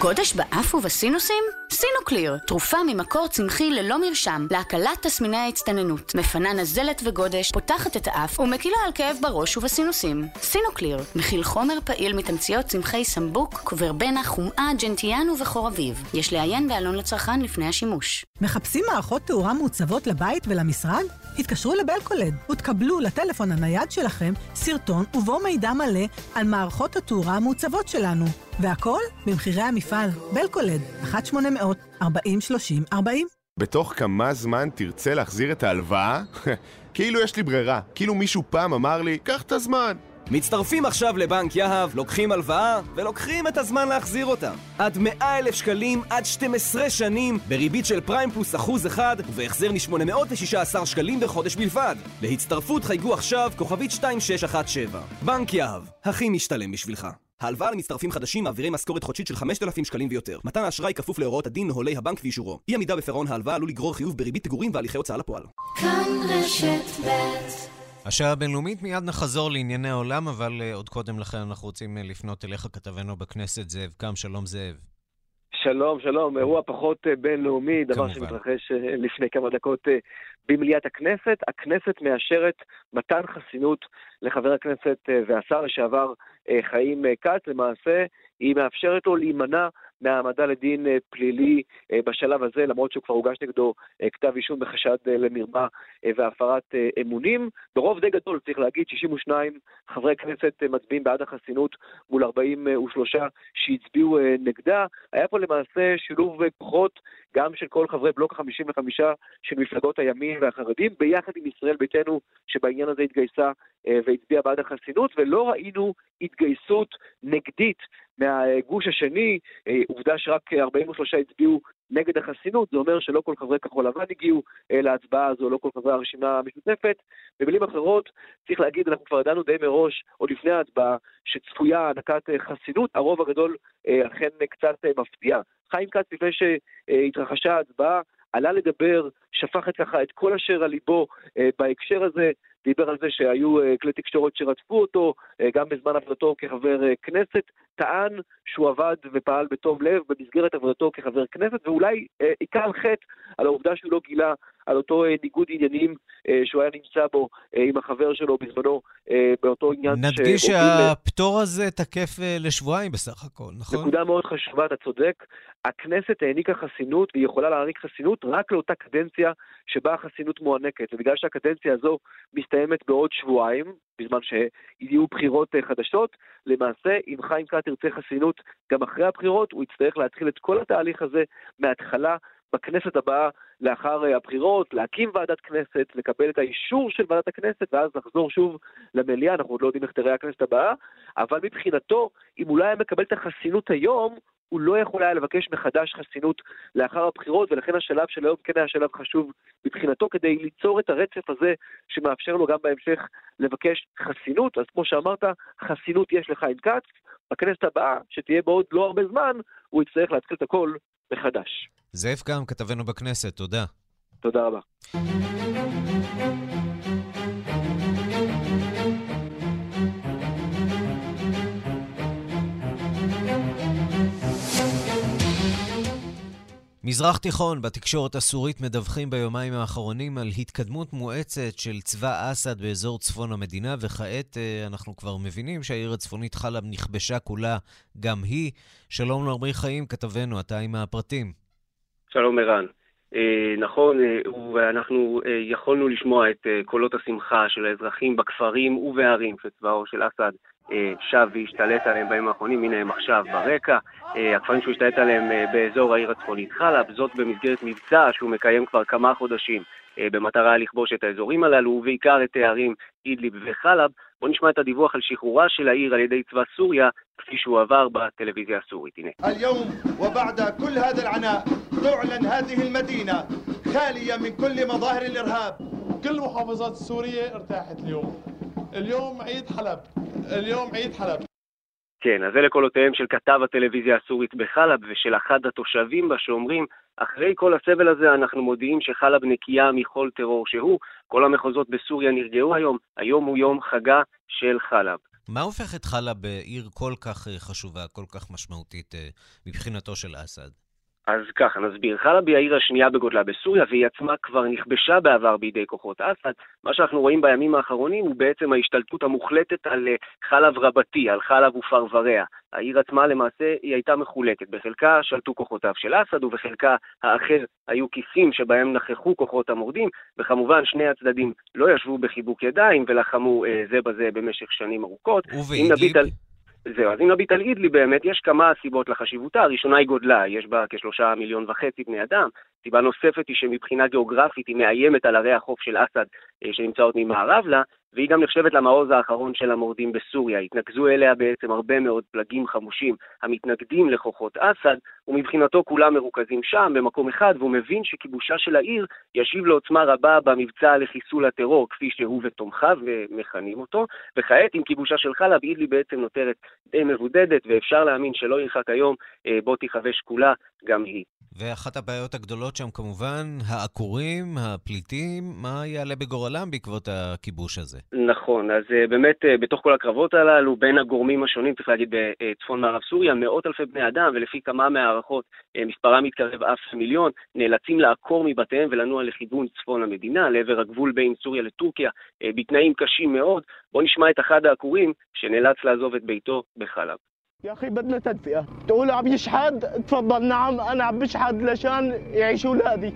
גודש באף ובסינוסים? סינוקליר, תרופה ממקור צמחי ללא מרשם, להקלת תסמיני ההצטננות. מפנה נזלת וגודש, פותחת את האף ומקילה על כאב בראש ובסינוסים. סינוקליר, מכיל חומר פעיל מתמציות צמחי סמבוק, ורבנה, חומעה, ג'נטיאנה ובכור אביב. יש לעיין בעלון לצרכן לפני השימוש. מחפשים מערכות תאורה מעוצבות לבית ולמשרד? התקשרו לבלקולד ותקבלו לטלפון הנייד שלכם סרטון ובו מידע מלא על מערכות התאורה המעוצבות שלנו. והכל במחירי המפעל. בלקולד, 1-800-40-30-40 בתוך כמה זמן תרצה להחזיר את ההלוואה? כאילו יש לי ברירה, כאילו מישהו פעם אמר לי, קח את הזמן. מצטרפים עכשיו לבנק יהב, לוקחים הלוואה ולוקחים את הזמן להחזיר אותה. עד 100 אלף שקלים, עד 12 שנים, בריבית של פריים פלוס אחוז אחד, ובהחזר מ-816 שקלים בחודש בלבד. להצטרפות חייגו עכשיו, כוכבית 2617. בנק יהב, הכי משתלם בשבילך. ההלוואה למצטרפים חדשים מעבירי משכורת חודשית של 5,000 שקלים ויותר. מתן האשראי כפוף להוראות הדין, נוהלי הבנק ואישורו. אי עמידה בפירעון ההלוואה עלול לגרור חיוב בריבית פיגורים והליכי הוצאה לפועל. כאן רשת ב' השעה הבינלאומית, מיד נחזור לענייני העולם, אבל uh, עוד קודם לכן אנחנו רוצים uh, לפנות אליך, כתבנו בכנסת, זאב קם. שלום זאב. שלום, שלום. אירוע פחות uh, בינלאומי, דבר כמובן. שמתרחש uh, לפני כמה דקות uh, במליאת הכנסת. הכנסת מאשרת מתן חסינות לחבר הכנסת והשר לשעבר חיים כץ. למעשה, היא מאפשרת לו להימנע מהעמדה לדין אה, פלילי אה, בשלב הזה, למרות שהוא כבר הוגש נגדו אה, כתב אישום בחשד למרמה והפרת אמונים. ברוב די גדול, צריך להגיד, 62 חברי כנסת מצביעים בעד החסינות מול 43 שהצביעו נגדה. היה פה למעשה שילוב כוחות גם של כל חברי בלוק ה-55 של מפלגות הימין והחרדים, ביחד עם ישראל ביתנו, שבעניין הזה התגייסה והצביעה בעד החסינות, ולא ראינו התגייסות נגדית מהגוש השני, אה, עובדה שרק 43 הצביעו נגד החסינות, זה אומר שלא כל חברי כחול לבן הגיעו אה, להצבעה הזו, לא כל חברי הרשימה המשותפת. במילים אחרות, צריך להגיד, אנחנו כבר ידענו די מראש, עוד לפני ההצבעה, שצפויה הענקת אה, חסינות, הרוב הגדול אכן קצת מפתיע. חיים כץ, לפני שהתרחשה ההצבעה, עלה לדבר, שפך את ככה את כל אשר על ליבו בהקשר הזה, דיבר על זה שהיו uh, כלי תקשורת שרדפו אותו, uh, גם בזמן עבודתו כחבר uh, כנסת, טען שהוא עבד ופעל בתום לב במסגרת עבודתו כחבר כנסת, ואולי על חטא על העובדה שהוא לא גילה על אותו ניגוד עניינים שהוא היה נמצא בו עם החבר שלו בזמנו באותו עניין. נדגיש שהפטור הזה תקף לשבועיים בסך הכל, נכון? נקודה מאוד חשובה, אתה צודק. הכנסת העניקה חסינות, והיא יכולה להעניק חסינות רק לאותה קדנציה שבה החסינות מוענקת. ובגלל שהקדנציה הזו מסתיימת בעוד שבועיים, בזמן שיהיו בחירות אה, חדשות, למעשה, אם חיים כץ ירצה חסינות גם אחרי הבחירות, הוא יצטרך להתחיל את כל התהליך הזה מההתחלה. בכנסת הבאה לאחר אה, הבחירות, להקים ועדת כנסת, לקבל את האישור של ועדת הכנסת, ואז לחזור שוב למליאה, אנחנו עוד לא יודעים איך תראה הכנסת הבאה, אבל מבחינתו, אם הוא לא היה מקבל את החסינות היום, הוא לא יכול היה לבקש מחדש חסינות לאחר הבחירות, ולכן השלב של היום כן היה שלב חשוב מבחינתו, כדי ליצור את הרצף הזה שמאפשר לו גם בהמשך לבקש חסינות. אז כמו שאמרת, חסינות יש לחיים כץ, בכנסת הבאה, שתהיה בעוד לא הרבה זמן, הוא יצטרך להתחיל את הכל מחדש. זאב קם, כתבנו בכנסת, תודה. תודה רבה. מזרח תיכון, בתקשורת הסורית מדווחים ביומיים האחרונים על התקדמות מואצת של צבא אסד באזור צפון המדינה, וכעת אה, אנחנו כבר מבינים שהעיר הצפונית חלב נכבשה כולה גם היא. שלום לעמרי חיים, כתבנו, אתה עם הפרטים. שלום ערן. אה, נכון, אה, ואנחנו יכולנו לשמוע את קולות השמחה של האזרחים בכפרים ובערים שצבאו של אסד שב והשתלט עליהם בימים האחרונים, הנה הם עכשיו ברקע. אה, הכפרים שהוא השתלט עליהם אה, באזור העיר הצפונית חלב, זאת במסגרת מבצע שהוא מקיים כבר כמה חודשים במטרה לכבוש את האזורים הללו, ובעיקר את הערים אידליב וחלב. בואו נשמע את הדיווח על שחרורה של העיר על ידי צבא סוריה, כפי שהוא עבר בטלוויזיה הסורית. הנה. היום ובעד כל هذا العناء تعلن هذه المدينة خالية من كل مظاهر الإرهاب كل المحافظات السورية ارتاحت اليوم اليوم عيد حلب اليوم عيد حلب כן, אז אלה קולותיהם של כתב הטלוויזיה הסורית בחלב ושל אחד התושבים בה שאומרים, אחרי כל הסבל הזה אנחנו מודיעים שחלב נקייה מכל טרור שהוא, כל המחוזות בסוריה נרגעו היום, היום הוא יום חגה של חלב. מה הופך את חלב בעיר כל כך אה, חשובה, כל כך משמעותית אה, מבחינתו של אסד? אז ככה, נסביר. חלב היא העיר השנייה בגודלה בסוריה, והיא עצמה כבר נכבשה בעבר בידי כוחות אסד. מה שאנחנו רואים בימים האחרונים הוא בעצם ההשתלטות המוחלטת על אה, חלב רבתי, על חלב ופרבריה. העיר עצמה למעשה היא הייתה מחולקת. בחלקה שלטו כוחותיו של אסד, ובחלקה האחר היו כיסים שבהם נכחו כוחות המורדים, וכמובן שני הצדדים לא ישבו בחיבוק ידיים ולחמו אה, זה בזה במשך שנים ארוכות. ובאידליב? זהו, אז אם נביט על אידלי באמת, יש כמה סיבות לחשיבותה. הראשונה היא גודלה, יש בה כשלושה מיליון וחצי בני אדם. סיבה נוספת היא שמבחינה גיאוגרפית היא מאיימת על ערי החוף של אסד אה, שנמצאות ממערב לה, והיא גם נחשבת למעוז האחרון של המורדים בסוריה. התנקזו אליה בעצם הרבה מאוד פלגים חמושים המתנגדים לכוחות אסד, ומבחינתו כולם מרוכזים שם, במקום אחד, והוא מבין שכיבושה של העיר ישיב לעוצמה רבה במבצע לחיסול הטרור, כפי שהוא ותומכיו מכנים אותו, וכעת עם כיבושה של חלב, אידלי בעצם נותרת די מבודדת, ואפשר להאמין שלא ירחק היום אה, בו תיכבש כולה גם היא. ואחת הבעיות הגדולות שם כמובן, העקורים, הפליטים, מה יעלה בגורלם בעקבות הכיבוש הזה? נכון, אז uh, באמת uh, בתוך כל הקרבות הללו, בין הגורמים השונים, צריך להגיד בצפון מערב סוריה, מאות אלפי בני אדם, ולפי כמה מהערכות, מספרם מתקרב אף מיליון, נאלצים לעקור מבתיהם ולנוע לכיוון צפון המדינה, לעבר הגבול בין סוריה לטורקיה, בתנאים קשים מאוד. בואו נשמע את אחד העקורים שנאלץ לעזוב את ביתו בחלב. يا اخي بدنا تدفئه تقول عم يشحد تفضل نعم انا عم بشحد لشان يعيش اولادي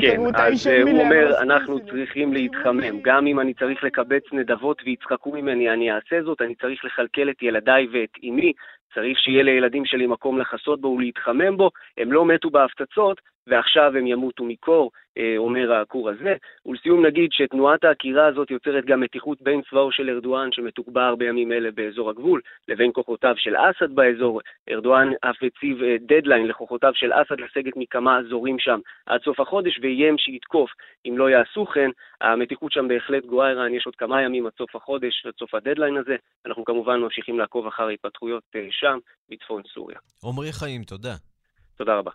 כן, אז הוא אומר, אנחנו צריכים להתחמם. גם אם אני צריך לקבץ נדבות ויצחקו ממני, אני אעשה זאת. אני צריך לכלכל את ילדיי ואת אמי. צריך שיהיה לילדים שלי מקום לחסות בו ולהתחמם בו. הם לא מתו בהפצצות, ועכשיו הם ימותו מקור, אה, אומר העקור הזה. ולסיום נגיד שתנועת העקירה הזאת יוצרת גם מתיחות בין צבאו של ארדואן, שמתוגבר בימים אלה באזור הגבול, לבין כוחותיו של אסד באזור. ארדואן אף הציב דדליין לכוחותיו של אסד לסגת מכמה אזורים שם עד סוף החודש, ואיים שיתקוף אם לא יעשו כן. המתיחות שם בהחלט גואה, ערן, יש עוד כמה ימים עד סוף החודש, עד סוף הדדליין הזה. אנחנו כמובן ממשיכים לעקוב אחר ההתפתחויות אה, שם, בצפון סוריה. עמרי חיים, תודה. תודה רבה.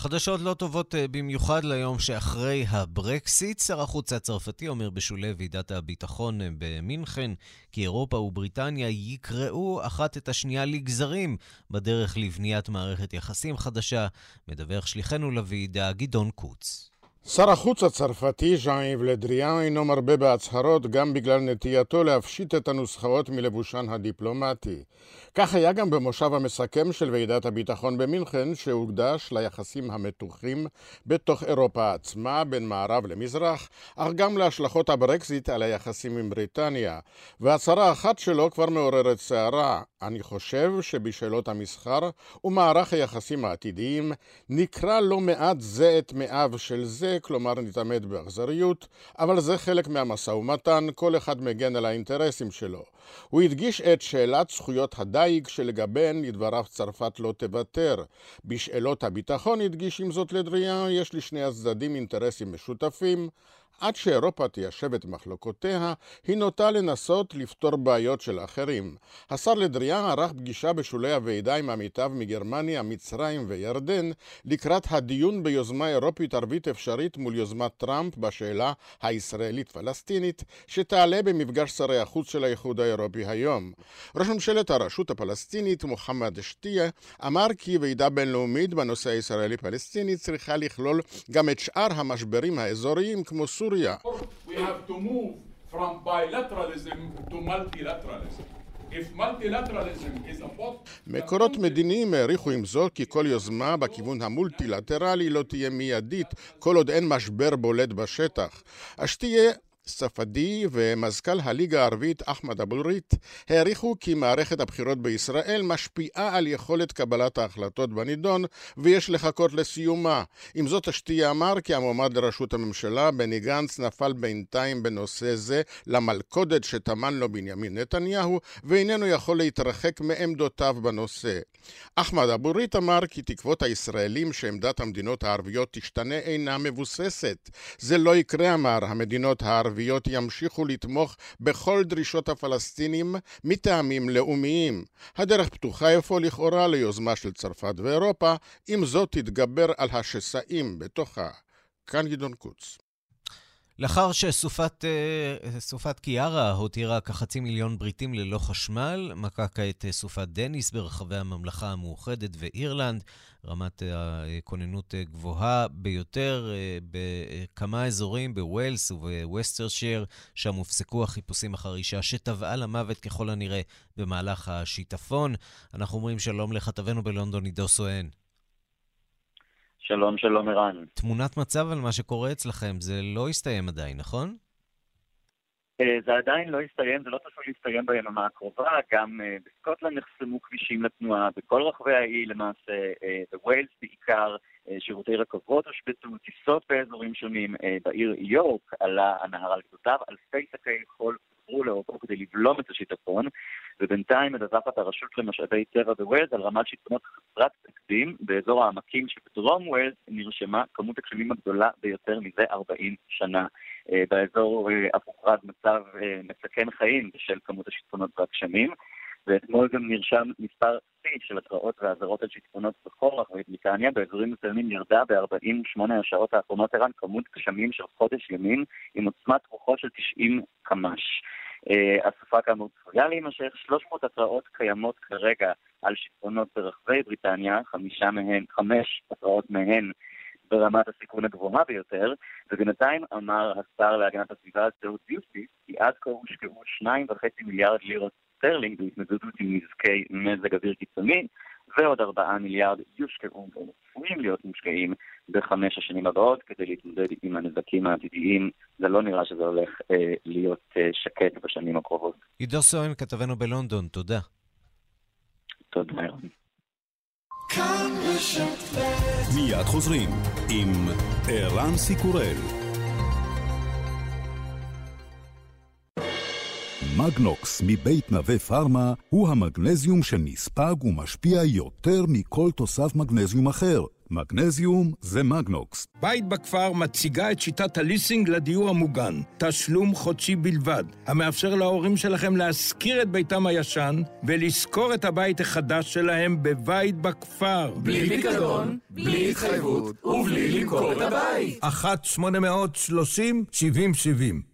חדשות לא טובות אה, במיוחד ליום שאחרי הברקסיט. שר החוץ הצרפתי אומר בשולי ועידת הביטחון אה, במינכן כי אירופה ובריטניה יקראו אחת את השנייה לגזרים בדרך לבניית מערכת יחסים חדשה, מדווח שליחנו לוועידה גדעון קוץ. שר החוץ הצרפתי, ז'אן-איב לדריאן, אינו מרבה בהצהרות גם בגלל נטייתו להפשיט את הנוסחאות מלבושן הדיפלומטי. כך היה גם במושב המסכם של ועידת הביטחון במינכן, שהוקדש ליחסים המתוחים בתוך אירופה עצמה, בין מערב למזרח, אך גם להשלכות הברקזיט על היחסים עם בריטניה. והצהרה אחת שלו כבר מעוררת סערה. אני חושב שבשאלות המסחר ומערך היחסים העתידיים נקרא לא מעט זה את מאיו של זה, כלומר נתעמת באכזריות, אבל זה חלק מהמשא ומתן, כל אחד מגן על האינטרסים שלו. הוא הדגיש את שאלת זכויות הדייג שלגביהן לדבריו צרפת לא תוותר. בשאלות הביטחון הדגיש עם זאת לדריאן יש לשני הצדדים אינטרסים משותפים, עד שאירופה תיישב את מחלוקותיה, היא נוטה לנסות לפתור בעיות של אחרים. השר לדריאן ערך פגישה בשולי הוועידה עם עמיתיו מגרמניה, מצרים וירדן, לקראת הדיון ביוזמה אירופית ערבית אפשרית מול יוזמת טראמפ בשאלה הישראלית-פלסטינית, שתעלה במפגש שרי החוץ של האיחוד האירופי היום. ראש ממשלת הרשות הפלסטינית, מוחמד שתיה, אמר כי ועידה בינלאומית בנושא הישראלי-פלסטיני צריכה לכלול גם את שאר המשברים האזוריים כמו סוריה סוריה. מקורות מדיניים העריכו עם זאת כי כל יוזמה בכיוון המולטילטרלי לא תהיה מיידית כל עוד אין משבר בולט בשטח. אך שתהיה ספדי ומזכ"ל הליגה הערבית אחמד אבו ריט העריכו כי מערכת הבחירות בישראל משפיעה על יכולת קבלת ההחלטות בנידון ויש לחכות לסיומה. עם זאת השתייה אמר כי המועמד לראשות הממשלה בני גנץ נפל בינתיים בנושא זה למלכודת שטמן לו בנימין נתניהו ואיננו יכול להתרחק מעמדותיו בנושא. אחמד אבו ריט אמר כי תקוות הישראלים שעמדת המדינות הערביות תשתנה אינה מבוססת. זה לא יקרה אמר המדינות הערביות הערביות ימשיכו לתמוך בכל דרישות הפלסטינים מטעמים לאומיים. הדרך פתוחה אפוא לכאורה ליוזמה של צרפת ואירופה, אם זאת תתגבר על השסעים בתוכה. כאן גדעון קוץ. לאחר שסופת אה, קיארה הותירה כחצי מיליון בריטים ללא חשמל, מכה כעת סופת דניס ברחבי הממלכה המאוחדת ואירלנד. רמת הכוננות גבוהה ביותר אה, בכמה אזורים בווילס ובווסטרשייר, שם הופסקו החיפושים אחר אישה שטבעה למוות ככל הנראה במהלך השיטפון. אנחנו אומרים שלום לכתבנו בלונדון, עידו סואן. שלום, שלום ערן. תמונת מצב על מה שקורה אצלכם, זה לא הסתיים עדיין, נכון? זה עדיין לא הסתיים, זה לא צפוי להסתיים ביממה הקרובה, גם בסקוטלנד נחסמו כבישים לתנועה, בכל רחבי האי למעשה, בווילס בעיקר, שירותי רכבות הושבתו, טיסות באזורים שונים, בעיר יורק עלה הנהר על גדותיו, אלפי שקי חול עברו לאורכו כדי לבלום את השיטפון, ובינתיים מדווחת הרשות למשאבי טבע בווילס על רמת שיטפונות חסרת תקדים באזור העמקים שבדרום ווילס נרשמה כמות הגשמים הגדולה ביותר מזה 40 שנה. באזור אף הוכרז מצב מסכן חיים בשל כמות השיטפונות והגשמים. ואתמול גם נרשם מספר שיא של התראות ואזהרות על שיטפונות בכל רחבי בריטניה. באזורים מסוימים ירדה ב-48 השעות האחרונות ערן כמות גשמים של חודש ימים עם עוצמת רוחות של 90 קמ"ש. הסופה כאמור צפויה להימשך, 300 התראות קיימות כרגע על שיטפונות ברחבי בריטניה, חמישה מהן, חמש התראות מהן ברמת הסיכון הגבוהה ביותר, ובינתיים אמר השר להגנת הסביבה זהות דיוסיס, כי עד כה הושקעו 2.5 מיליארד לירות סטרלינג בהתמודדות עם נזקי מזג אוויר קיצוני, ועוד 4 מיליארד הושקעו וצפויים להיות מושקעים בחמש השנים הבאות כדי להתמודד עם הנזקים העתידיים. זה לא נראה שזה הולך אה, להיות אה, שקט בשנים הקרובות. עידו סואן, כתבנו בלונדון, תודה. תודה, ירון. מיד חוזרים עם ערן סיקורל. מגנוקס מבית נווה פארמה הוא המגנזיום שנספג ומשפיע יותר מכל תוסף מגנזיום אחר. מגנזיום זה מגנוקס. בית בכפר מציגה את שיטת הליסינג לדיור המוגן, תשלום חודשי בלבד, המאפשר להורים שלכם להשכיר את ביתם הישן ולשכור את הבית החדש שלהם בבית בכפר. בלי פיקדון, בלי התחייבות ובלי למכור את הבית. 1-830-7070,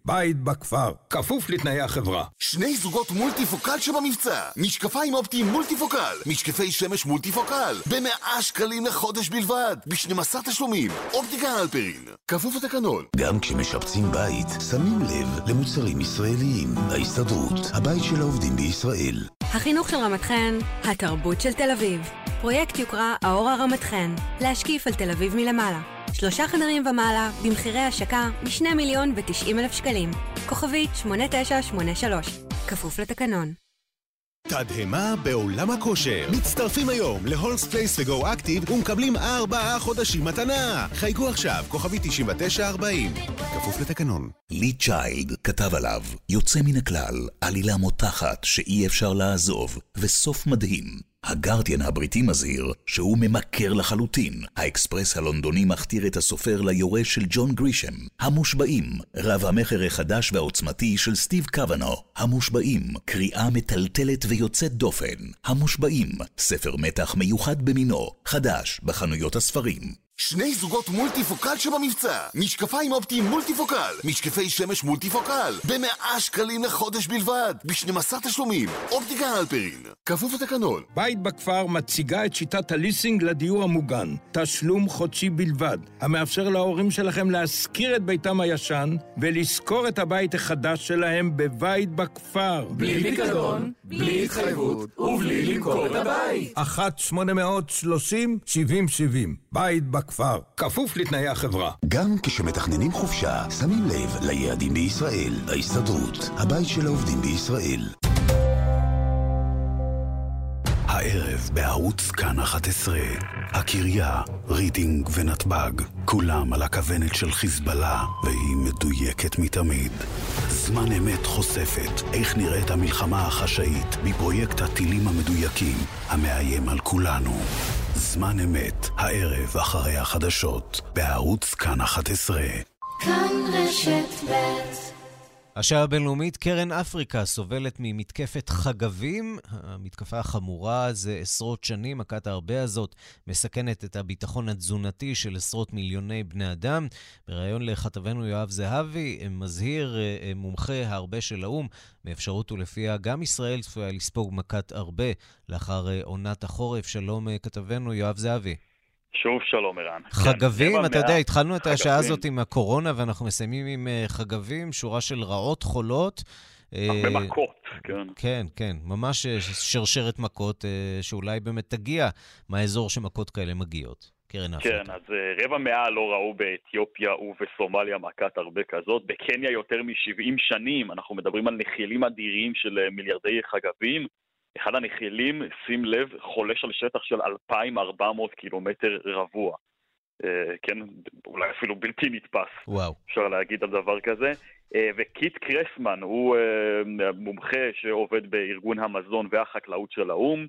בית בכפר, כפוף לתנאי החברה. שני זוגות מולטיפוקל שבמבצע, משקפיים אופטיים מולטיפוקל, משקפי שמש מולטיפוקל, במאה שקלים לחודש בלבד. בלבד, ב-12 תשלומים. אופטיקה הלפרין, כפוף לתקנון. גם כשמשפצים בית, שמים לב למוצרים ישראליים. ההסתדרות, הבית של העובדים בישראל. החינוך של רמת חן, התרבות של תל אביב. פרויקט יוקרה האור הרמת חן, להשקיף על תל אביב מלמעלה. שלושה חדרים ומעלה, במחירי השקה מ-2 מיליון ו-90 אלף שקלים. כוכבית 8983, כפוף לתקנון. תדהמה בעולם הכושר. מצטרפים היום ל Holmes Place ו Go Active ומקבלים ארבעה חודשים מתנה. חייגו עכשיו, כוכבית 9940. כפוף לתקנון. לי צ'יילד כתב עליו, יוצא מן הכלל, עלילה מותחת שאי אפשר לעזוב, וסוף מדהים. הגרדיאן הבריטי מזהיר שהוא ממכר לחלוטין. האקספרס הלונדוני מכתיר את הסופר ליורש של ג'ון גרישם. המושבעים, רב המכר החדש והעוצמתי של סטיב קוונו. המושבעים, קריאה מטלטלת ויוצאת דופן. המושבעים, ספר מתח מיוחד במינו, חדש בחנויות הספרים. שני זוגות מולטיפוקל שבמבצע, משקפיים אופטיים מולטיפוקל, משקפי שמש מולטיפוקל, במאה שקלים לחודש בלבד, ב-12 תשלומים, אופטיקה הלפרין, כפוף לתקנון. בית בכפר מציגה את שיטת הליסינג לדיור המוגן, תשלום חודשי בלבד, המאפשר להורים שלכם להשכיר את ביתם הישן ולשכור את הבית החדש שלהם בבית בכפר. בלי פיקדון, בלי התחייבות ובלי למכור את הבית. 1-830-7070, בית בכפר. הכפר, כפוף לתנאי החברה. גם כשמתכננים חופשה, שמים לב ליעדים בישראל. ההסתדרות, הבית של העובדים בישראל. הערב בערוץ כאן 11, הקריה, רידינג ונתב"ג, כולם על הכוונת של חיזבאללה, והיא מדויקת מתמיד. זמן אמת חושפת איך נראית המלחמה החשאית מפרויקט הטילים המדויקים, המאיים על כולנו. זמן אמת, הערב אחרי החדשות, בערוץ כאן 11. כאן רשת ב' השעה הבינלאומית, קרן אפריקה סובלת ממתקפת חגבים. המתקפה החמורה זה עשרות שנים, מכת הארבה הזאת מסכנת את הביטחון התזונתי של עשרות מיליוני בני אדם. בריאיון לכתבנו יואב זהבי, מזהיר אה, מומחה ההרבה של האו"ם מאפשרות ולפיה גם ישראל צפויה לספוג מכת הרבה לאחר אה, עונת החורף. שלום אה, כתבנו יואב זהבי. שוב שלום, ערן. חגבים, כן, אתה יודע, התחלנו את השעה הזאת עם הקורונה, ואנחנו מסיימים עם uh, חגבים, שורה של רעות חולות. הרבה uh, מכות, כן. כן, כן, ממש שרשרת מכות, שאולי באמת תגיע מהאזור שמכות כאלה מגיעות. קרן אפריקה. כן, אז רבע מאה לא ראו באתיופיה ובסומליה מכת הרבה כזאת. בקניה יותר מ-70 שנים, אנחנו מדברים על נחילים אדירים של מיליארדי חגבים. אחד הנחילים, שים לב, חולש על שטח של 2,400 קילומטר רבוע. Uh, כן, אולי אפילו בלתי נתפס. וואו. אפשר להגיד על דבר כזה. Uh, וקיט קרסמן הוא uh, מומחה שעובד בארגון המזון והחקלאות של האו"ם.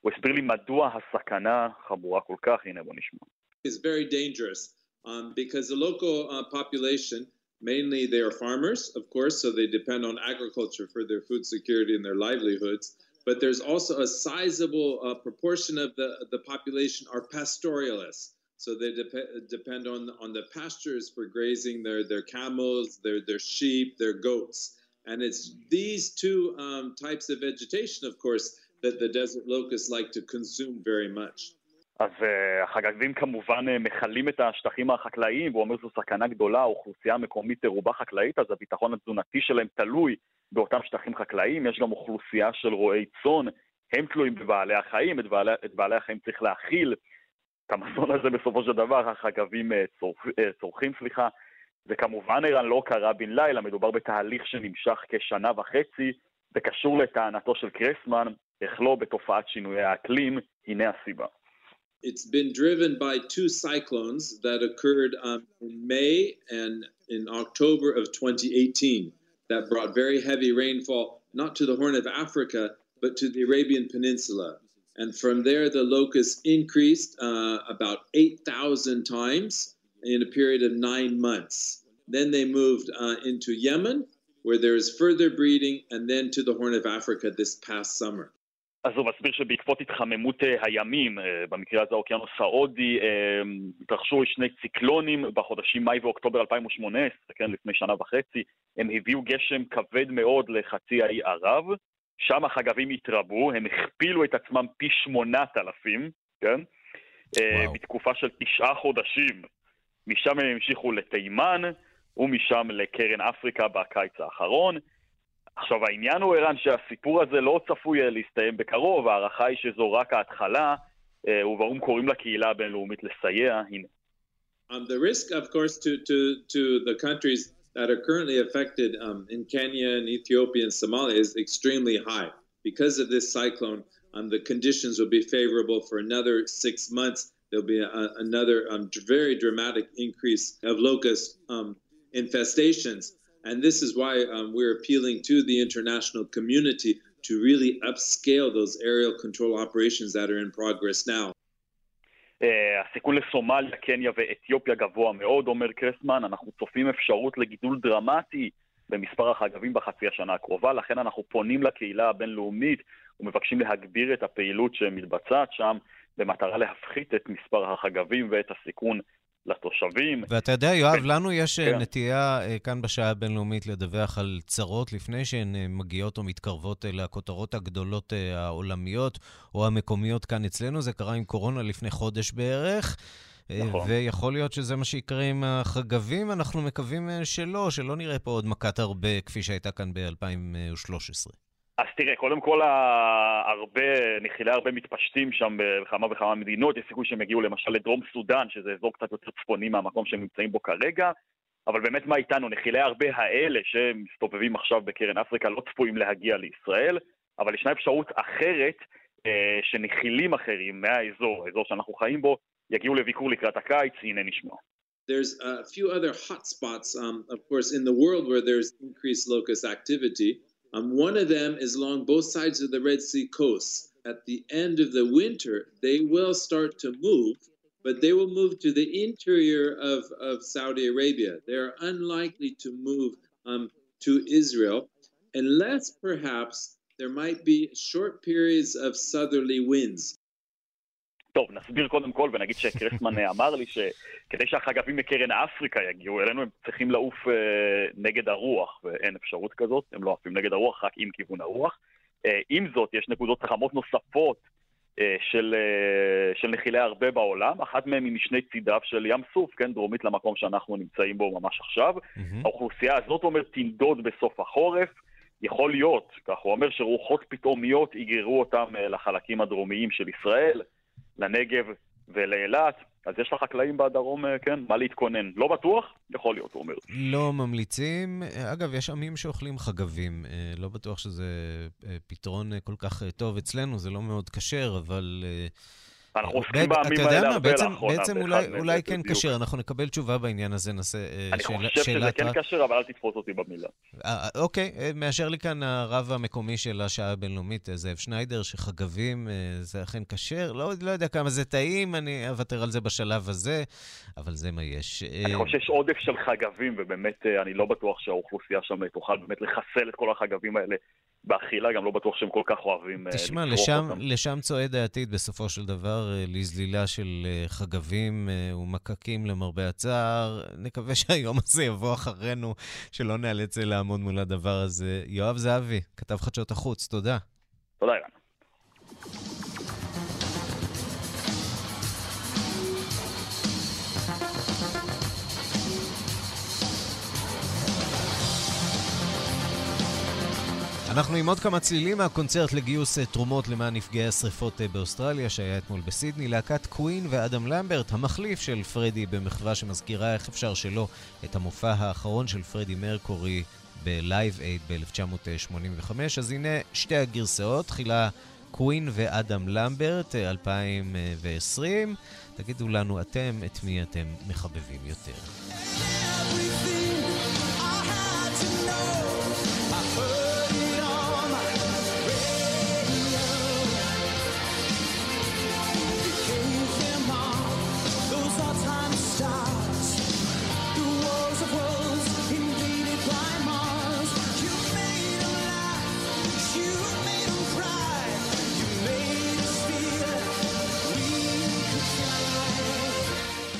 הוא הסביר לי מדוע הסכנה חמורה כל כך, הנה בוא נשמע. It's very dangerous um, because the local uh, population, mainly they are farmers, of course, so they depend on agriculture for their food security and their livelihoods. But there's also a sizable uh, proportion of the, the population are pastoralists. So they dep- depend on, on the pastures for grazing their, their camels, their, their sheep, their goats. And it's these two um, types of vegetation, of course, that the desert locusts like to consume very much. אז uh, החגבים כמובן uh, מכלים את השטחים החקלאיים, והוא אומר זו סכנה גדולה, האוכלוסייה המקומית רובה חקלאית, אז הביטחון התזונתי שלהם תלוי באותם שטחים חקלאיים, יש גם אוכלוסייה של רועי צאן, הם תלויים בבעלי החיים, את בעלי, את בעלי החיים צריך להכיל, את המזון הזה בסופו של דבר החגבים uh, צורכ, uh, צורכים, סליחה. זה כמובן ערן לא קרה בן לילה, מדובר בתהליך שנמשך כשנה וחצי, זה קשור לטענתו של קרסמן, איך לא בתופעת שינויי האקלים, הנה הסיבה. It's been driven by two cyclones that occurred in May and in October of 2018 that brought very heavy rainfall, not to the Horn of Africa, but to the Arabian Peninsula. And from there, the locusts increased uh, about 8,000 times in a period of nine months. Then they moved uh, into Yemen, where there is further breeding, and then to the Horn of Africa this past summer. אז הוא מסביר שבעקבות התחממות הימים, במקרה הזה האוקיינוס ההודי, התרחשו שני ציקלונים בחודשים מאי ואוקטובר 2018, כן, לפני שנה וחצי, הם הביאו גשם כבד מאוד לחצי האי ערב, שם החגבים התרבו, הם הכפילו את עצמם פי שמונת אלפים, כן? וואו. בתקופה של תשעה חודשים. משם הם המשיכו לתימן, ומשם לקרן אפריקה בקיץ האחרון. עכשיו העניין הוא ערן שהסיפור הזה לא צפוי להסתיים בקרוב, ההערכה היא שזו רק ההתחלה, ובאו"ם קוראים לקהילה הבינלאומית לסייע, הנה. Um, the risk, of course, to, to, to the countries that are currently affected um, in Kenya and Ethiopia and Somalia is extremely high. Because of this cyclone, um, the conditions will be favorable for another six months. There'll be a, another um, very dramatic increase of locust infestations. And this is why um, we're appealing to the international community to really upscale those aerial control operations that are in progress now. Uh, הסיכון לסומליה, קניה ואתיופיה גבוה מאוד, אומר קרסמן, אנחנו צופים אפשרות לגידול דרמטי במספר החגבים בחצי השנה הקרובה, לכן אנחנו פונים לקהילה הבינלאומית ומבקשים להגביר את הפעילות שמתבצעת שם במטרה להפחית את מספר החגבים ואת הסיכון לתושבים. ואתה יודע, יואב, לנו יש כן. נטייה כאן בשעה הבינלאומית לדווח על צרות לפני שהן מגיעות או מתקרבות לכותרות הגדולות העולמיות או המקומיות כאן אצלנו. זה קרה עם קורונה לפני חודש בערך. נכון. ויכול להיות שזה מה שיקרה עם החגבים, אנחנו מקווים שלא, שלא נראה פה עוד מכת הרבה כפי שהייתה כאן ב-2013. אז תראה, קודם כל הרבה, נחילי הרבה מתפשטים שם בכמה וכמה מדינות, יש סיכוי שהם יגיעו למשל לדרום סודאן, שזה אזור קצת יותר צפוני מהמקום שהם נמצאים בו כרגע, אבל באמת מה איתנו? נחילי הרבה האלה שמסתובבים עכשיו בקרן אפריקה לא צפויים להגיע לישראל, אבל ישנה אפשרות אחרת אה, שנחילים אחרים מהאזור, האזור שאנחנו חיים בו, יגיעו לביקור לקראת הקיץ, הנה נשמע. There's a few other hot spots, um, of course, in the world where there's increased locust activity. Um, one of them is along both sides of the Red Sea coast. At the end of the winter, they will start to move, but they will move to the interior of, of Saudi Arabia. They're unlikely to move um, to Israel unless perhaps there might be short periods of southerly winds. טוב, נסביר קודם כל ונגיד שקרסמן אמר לי שכדי שהחגבים מקרן אפריקה יגיעו אלינו הם צריכים לעוף אה, נגד הרוח ואין אפשרות כזאת, הם לא עפים נגד הרוח, רק עם כיוון הרוח. אה, עם זאת, יש נקודות חמות נוספות אה, של, אה, של נחילי הרבה בעולם, אחת מהן היא משני צידיו של ים סוף, כן, דרומית למקום שאנחנו נמצאים בו ממש עכשיו. Mm-hmm. האוכלוסייה הזאת אומר תנדוד בסוף החורף. יכול להיות, כך הוא אומר, שרוחות פתאומיות יגררו אותם לחלקים הדרומיים של ישראל. לנגב ולאילת, אז יש לחקלאים בדרום, כן, מה להתכונן. לא בטוח, יכול להיות, הוא אומר. לא ממליצים. אגב, יש עמים שאוכלים חגבים. לא בטוח שזה פתרון כל כך טוב אצלנו, זה לא מאוד כשר, אבל... אנחנו עוסקים בעמים האלה הרבה לאחרונה. בעצם אולי, אולי כן כשר, אנחנו נקבל תשובה בעניין הזה, נעשה שאלה... אני חושב שזה כן כשר, אבל אל תתפוס אותי במילה. אוקיי, מאשר לי כאן הרב המקומי של השעה הבינלאומית, זאב שניידר, שחגבים זה אכן כשר. לא, לא יודע כמה זה טעים, אני אוותר על זה בשלב הזה, אבל זה מה יש. אני חושב שיש עודף של חגבים, ובאמת אני לא בטוח שהאוכלוסייה שם תוכל באמת לחסל את כל החגבים האלה באכילה, גם לא בטוח שהם כל כך אוהבים תשמע, לשם, לשם צועד העתיד בסופו של דבר, לזלילה של חגבים ומקקים למרבה הצער. נקווה שהיום הזה יבוא אחרינו, שלא נאלץ לעמוד מול הדבר הזה. יואב זהבי, כתב חדשות החוץ, תודה. תודה, אילן. אנחנו עם עוד כמה צלילים מהקונצרט לגיוס תרומות למען נפגעי השרפות באוסטרליה שהיה אתמול בסידני, להקת קווין ואדם למברט, המחליף של פרדי במחווה שמזכירה איך אפשר שלא את המופע האחרון של פרדי מרקורי בלייב אייד ב-1985. אז הנה שתי הגרסאות, תחילה קווין ואדם למברט, 2020. תגידו לנו אתם את מי אתם מחבבים יותר.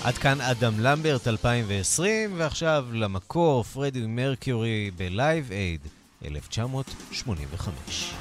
עד כאן אדם למברט 2020, ועכשיו למקור, פרדי מרקיורי בלייב אייד 1985.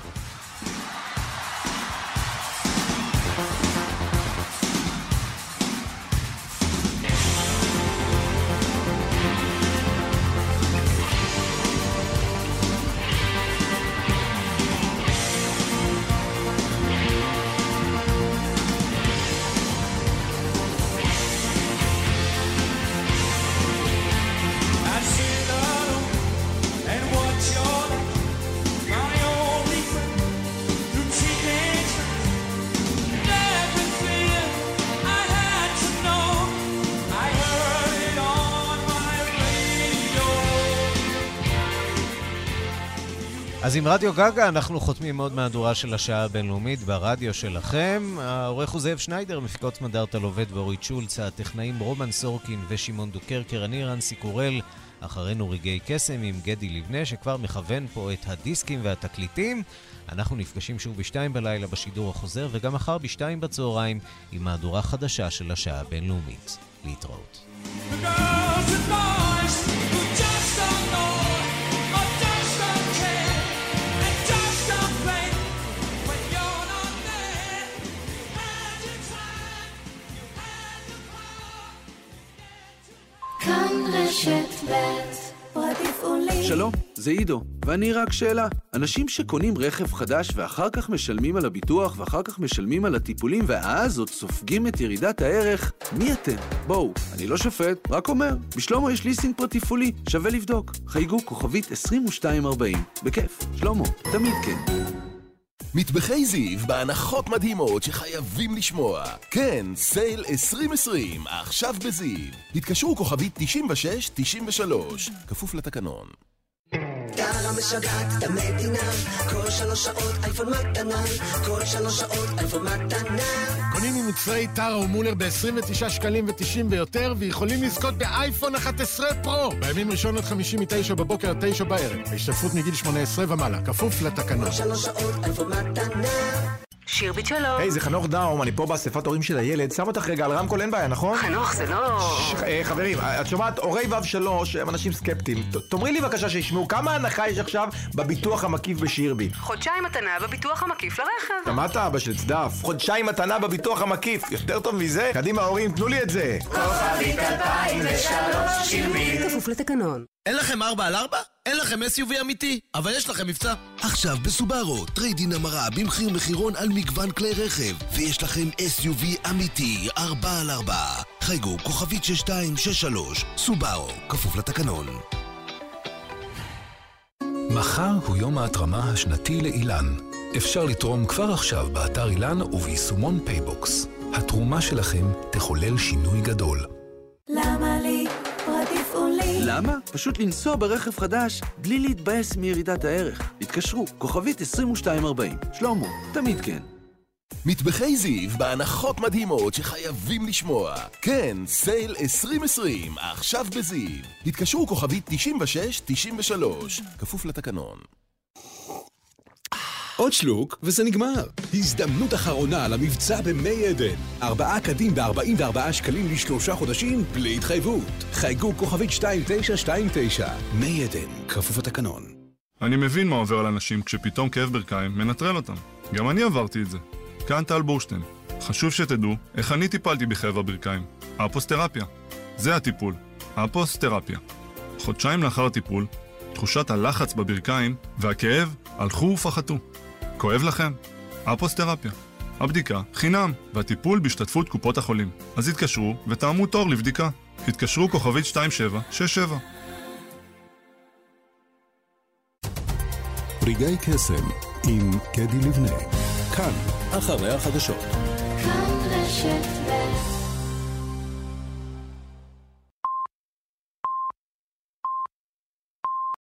עם רדיו גגה אנחנו חותמים עוד מהדורה של השעה הבינלאומית ברדיו שלכם. העורך הוא זאב שניידר, מפיקות סמדארטה לובד ואורית שולץ, הטכנאים רומן סורקין ושמעון דוקרקר, אני רנסי קורל, אחרינו רגעי קסם עם גדי לבנה, שכבר מכוון פה את הדיסקים והתקליטים. אנחנו נפגשים שוב בשתיים בלילה בשידור החוזר, וגם מחר בשתיים בצהריים עם מהדורה חדשה של השעה הבינלאומית. להתראות. שלום, זה עידו, ואני רק שאלה. אנשים שקונים רכב חדש ואחר כך משלמים על הביטוח ואחר כך משלמים על הטיפולים ואז עוד סופגים את ירידת הערך, מי אתם? בואו, אני לא שופט, רק אומר. בשלומו יש ליסינג פרטי פולי, שווה לבדוק. חייגו כוכבית 2240. בכיף, שלמה, תמיד כן. מטבחי זיו בהנחות מדהימות שחייבים לשמוע. כן, סייל 2020, עכשיו בזיו. התקשרו כוכבית 96-93, כפוף לתקנון. טרה משגעת את המדינה, כל שלוש שעות אייפון מתנה, כל שלוש שעות אייפון מתנה. קונים ממוצרי טרה ומולר ב-29 שקלים ו-90 ויותר, ויכולים לזכות באייפון 11 פרו! בימים ראשון עד חמישי מ-9 בבוקר עד 9 בערב. בהשתתפות מגיל 18 ומעלה, כפוף לתקנון. כל שלוש שעות אייפון מתנה. שירביט שלום. היי, זה חנוך דאום, אני פה באספת הורים של הילד. שם אותך רגע על רמקול, אין בעיה, נכון? חנוך, זה לא... חברים, את שומעת, הורי ו' שלוש הם אנשים סקפטיים. תאמרי לי בבקשה שישמעו, כמה הנחה יש עכשיו בביטוח המקיף בשירביט? חודשיים מתנה בביטוח המקיף לרכב. שמעת, אבא של צדף? חודשיים מתנה בביטוח המקיף. יותר טוב מזה? קדימה, הורים, תנו לי את זה. כוכבית 2003, שירביט. כפוף לתקנון. אין לכם ארבע על ארבע? אין לכם SUV אמיתי, אבל יש לכם מבצע. עכשיו בסובארו, trade-in המרה במחיר מחירון על מגוון כלי רכב, ויש לכם SUV אמיתי, 4 על 4. חייגו כוכבית 6263, סובארו, כפוף לתקנון. מחר הוא יום ההתרמה השנתי לאילן. אפשר לתרום כבר עכשיו באתר אילן וביישומון PayBox. התרומה שלכם תחולל שינוי גדול. למה? למה? פשוט לנסוע ברכב חדש בלי להתבאס מירידת הערך. התקשרו, כוכבית 2240. שלמה, תמיד כן. מטבחי זיו בהנחות מדהימות שחייבים לשמוע. כן, סייל 2020, עכשיו בזיו. התקשרו כוכבית 9693, כפוף לתקנון. עוד שלוק, וזה נגמר. הזדמנות אחרונה למבצע במי עדן. ארבעה קדים ב-44 שקלים לשלושה חודשים, בלי התחייבות. חייגו כוכבית 2929. מי עדן, כפוף התקנון. אני מבין מה עובר על אנשים כשפתאום כאב ברכיים מנטרל אותם. גם אני עברתי את זה. כאן טל בורשטיין. חשוב שתדעו איך אני טיפלתי בכאב הברכיים. אפוסטרפיה. זה הטיפול. אפוסטרפיה. חודשיים לאחר הטיפול, תחושת הלחץ בברכיים והכאב הלכו ופחתו. כואב לכם? אפוסטרפיה. הבדיקה חינם, והטיפול בהשתתפות קופות החולים. אז התקשרו ותאמו תור לבדיקה. התקשרו כוכבית 2767. רגעי קסם עם קדי לבנה. כאן, אחרי החדשות. כאן רשת ב'